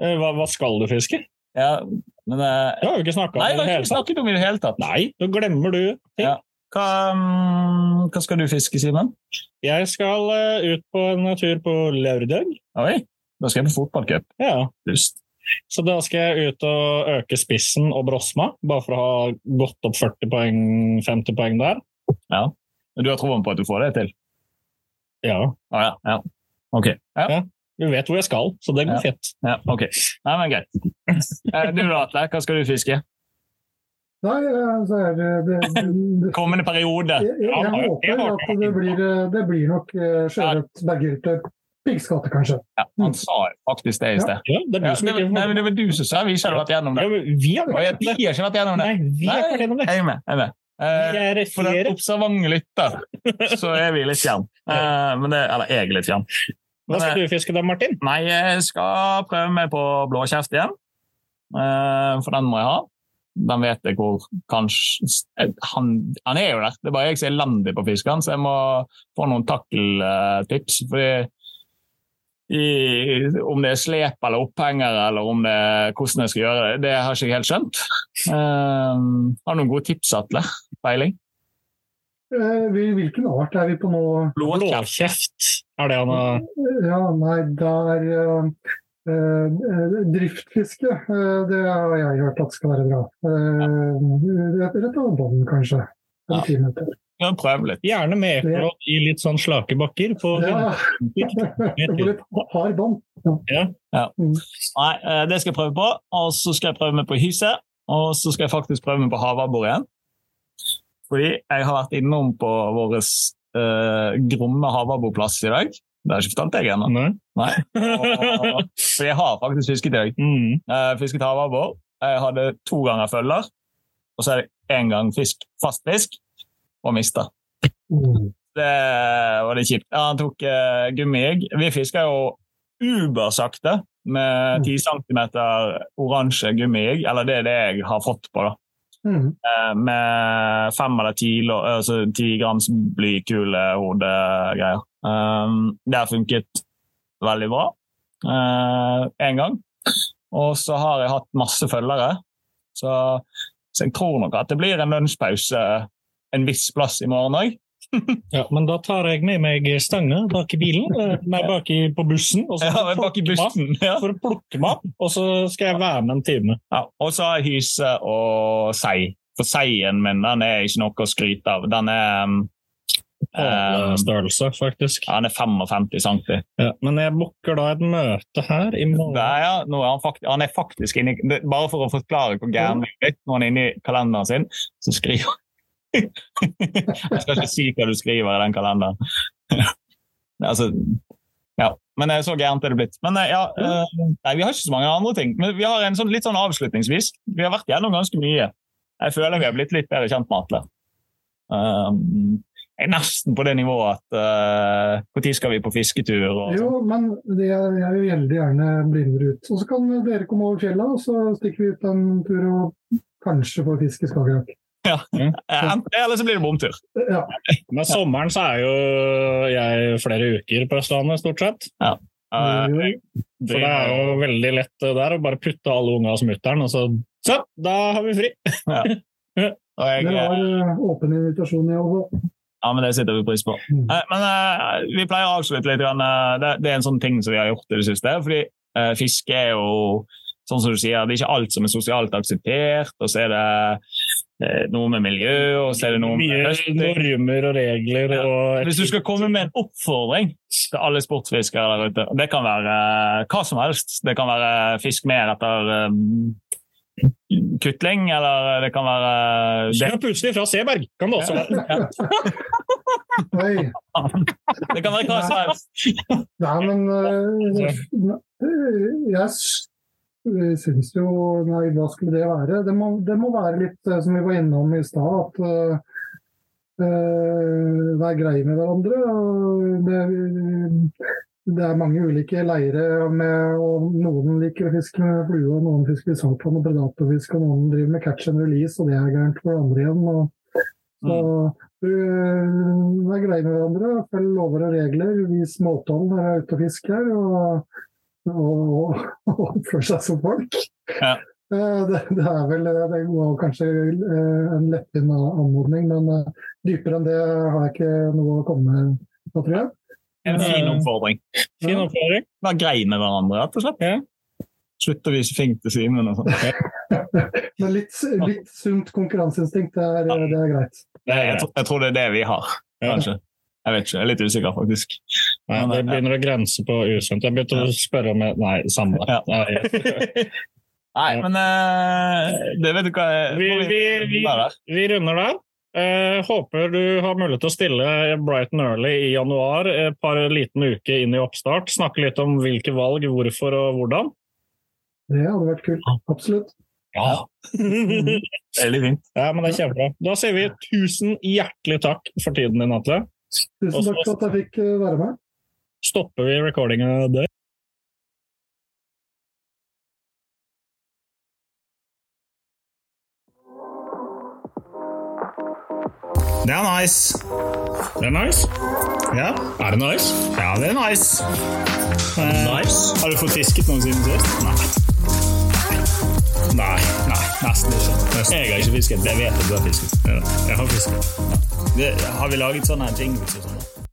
Eh, hva, hva skal du fiske? Ja, men eh, Det har vi ikke snakka om. I det hele tatt. om i det hele tatt. Nei, da glemmer du ting. Ja. Hva, mm, hva skal du fiske, Simen? Jeg skal uh, ut på en tur på lørdag. Oi, da skal jeg på fotballcup. Ja. Dust. Så da skal jeg ut og øke spissen og Brosma, bare for å ha gått opp 40 poeng, 50 poeng der. Ja. Du har troen på at du får det til? Ja, Ah, ja. ja. Ok. Ja. Du vet hvor jeg skal, så det går Ja. fett. ja, ok. Nei, men greit. Eh, Du da, Atle, hva skal du fiske? Nei, altså er det, det, det Kommende periode? jeg, jeg, jeg Ja, håper jeg at det blir, eh, det blir nok sjøørret, berghylte, piggskatte kanskje. Ja, han sa faktisk det i sted. Ja, det er du som ikke nei, men det var du som sa vi ikke hadde vært gjennom det. Ja, Vi har Og vært vi har ikke vært gjennom det. Nei, vi har ikke vært gjennom det. Jeg er med. Jeg er med. Eh, for den observante lytter, så er vi litt fjern. Eh, men det, eller jeg er litt fjern. Hva skal du fiske da, Martin? Nei, jeg skal prøve meg på blåkjeft igjen. Eh, for den må jeg ha. Den vet jeg hvor kanskje han, han er jo der. Det er bare jeg som er elendig på fiskeren, så jeg må få noen takkeltips. Fordi i, om det er slep eller opphenger, eller om det hvordan jeg skal gjøre det, det har ikke jeg helt skjønt. Um, har noen gode tips, Atle? Peiling? Eh, hvil- hvilken art er vi på nå? Blåkjeft er det han har Ja, nei, det er eh, eh, driftfiske. Uh, det har jeg hørt at skal være bra. Uh, rett, over bånden, kanskje. Ja. time etter. Ja, prøv litt. Gjerne med ekolod i litt sånn slake bakker. På Ja. Litt hard bånd. Nei, eh, det skal jeg prøve på. Og så skal jeg prøve meg på hyse. Og så skal jeg faktisk prøve meg på havabbor igjen. Fordi jeg har vært innom på vår uh, gromme Havaboplass i dag. Det har ikke fortalt deg ennå. Nei. Nei. For jeg har faktisk fisket i dag. Mm. Uh, fisket havabbor. Jeg hadde to ganger følger. Og så er det én gang fisk, fast fisk, og mista. Mm. Det var litt kjipt. Ja, han tok uh, gummiegg. Vi fisker jo ubersakte med 10 cm oransje gummiegg, eller det er det jeg har fått på. da. Mm. Eh, Med fem eller ti, altså ti grams blykulehodegreier. Um, det har funket veldig bra én gang. Og så har jeg hatt masse følgere. Så, så jeg tror nok at det blir en lunsjpause en viss plass i morgen òg. Ja, men da tar jeg med meg stanga bak i bilen, eh, nei, bak i, på bussen, og så Ja, bak i bussen. Ja. for å plukke meg opp, og så skal jeg være med en time. Ja, og så har jeg hyse og sei. For seien min den er ikke noe å skryte av. Den er um, Størrelse, faktisk. Ja, han er 55 cm. Ja, men jeg booker da et møte her i morgen. Nei, Ja, nå er han, faktisk, han er faktisk inne i Bare for å forklare hvor gæren vi er når han er inne i kalenderen sin, så skriver Jeg skal ikke si hva du skriver i den kalenderen. altså, ja. Men så gærent er det blitt. Men ja, nei, vi har ikke så mange andre ting. Men vi har en sånn, litt sånn avslutningsvis. Vi har vært gjennom ganske mye. Jeg føler vi har blitt litt bedre kjent med Atle. Um, jeg er nesten på det nivået at når uh, skal vi på fisketur? Og jo, men det, jeg vil veldig gjerne bli med ut. Og så kan dere komme over fjellet, og så stikker vi ut en tur og kanskje få fisk i Skagerrak. Ja. Enten det, eller så blir det bomtur. Ja. Men sommeren så er jo jeg flere uker på Østlandet, stort sett. Ja. Uh, så det er jo veldig lett der å bare putte alle unga hos mutter'n, og så Så, da har vi fri! Ja. Jeg, det var åpen invitasjon i alle fall. Ja, men Det setter vi pris på. Mm. Men uh, Vi pleier å avslutte litt. Grann, det, det, er en sånn ting som vi har gjort i det siste. fordi uh, Fiske er jo sånn som du sier, det er ikke alt som er sosialt akseptert. og så er det noe med miljø, og så er det noe Mye med normer og regler. Ja. Og Hvis du skal komme med en oppfordring til alle sportsfiskere der ute Det kan være hva som helst. Det kan være fisk mer etter um, kutling, eller det kan være Kjøp utstyr fra Seberg, kan det også være. Ja. Det kan være hva som helst. Nei, men uh, jeg syns jo Nei, hva skulle det være? Det må, det må være litt uh, som vi var innom i stad, at uh, være greie med hverandre. det det er mange ulike leire, med, og noen liker å fiske med flue, og noen fisker saltvann og predatorfisk, og noen driver med catch and release, og det er gærent for andre igjen. Og, så mm. vær greie med hverandre, følg lover og regler, vis måtehold når du er ute og fisker, og, og, og oppfør seg som folk. Ja. Det, det, er vel det går kanskje en lettvint anmodning, men dypere enn det har jeg ikke noe å komme med, tror jeg. En fin oppfordring. Fin oppfordring. Være greie med hverandre, rett og slett. Ja. Slutt å vise fing til Simen og sånn. Men litt, litt sunt konkurranseinstinkt, det er, det er greit. Jeg, tror, jeg tror det er det vi har, kanskje. Jeg vet ikke, jeg er litt usikker, faktisk. Nei, det begynner å grense på usunt. Jeg begynte å spørre om Nei, samme det. Ja. Nei, men uh, det vet du hva Vi, vi, vi, vi runder der. Eh, håper du har mulighet til å stille Brighton Early i januar, et par liten uke inn i oppstart. Snakke litt om hvilke valg, hvorfor og hvordan. Det hadde vært kult. Absolutt. Ja. Veldig fint. Ja, men det er kjempebra. Da sier vi tusen hjertelig takk for tiden din, Atle. Tusen takk for at jeg fikk eh, være med. Stopper vi recordinga der? Det er nice. Det er nice? Ja. Er det nice? Ja, det er nice. Eh, nice. Har du fått fisket noen siden sist? Nei. Nei, nei, nesten ikke. Nesten. Jeg har ikke fisket. Jeg vet at du har fisket. Ja, jeg har fisket. Det, har vi laget sånne jingles og sånn?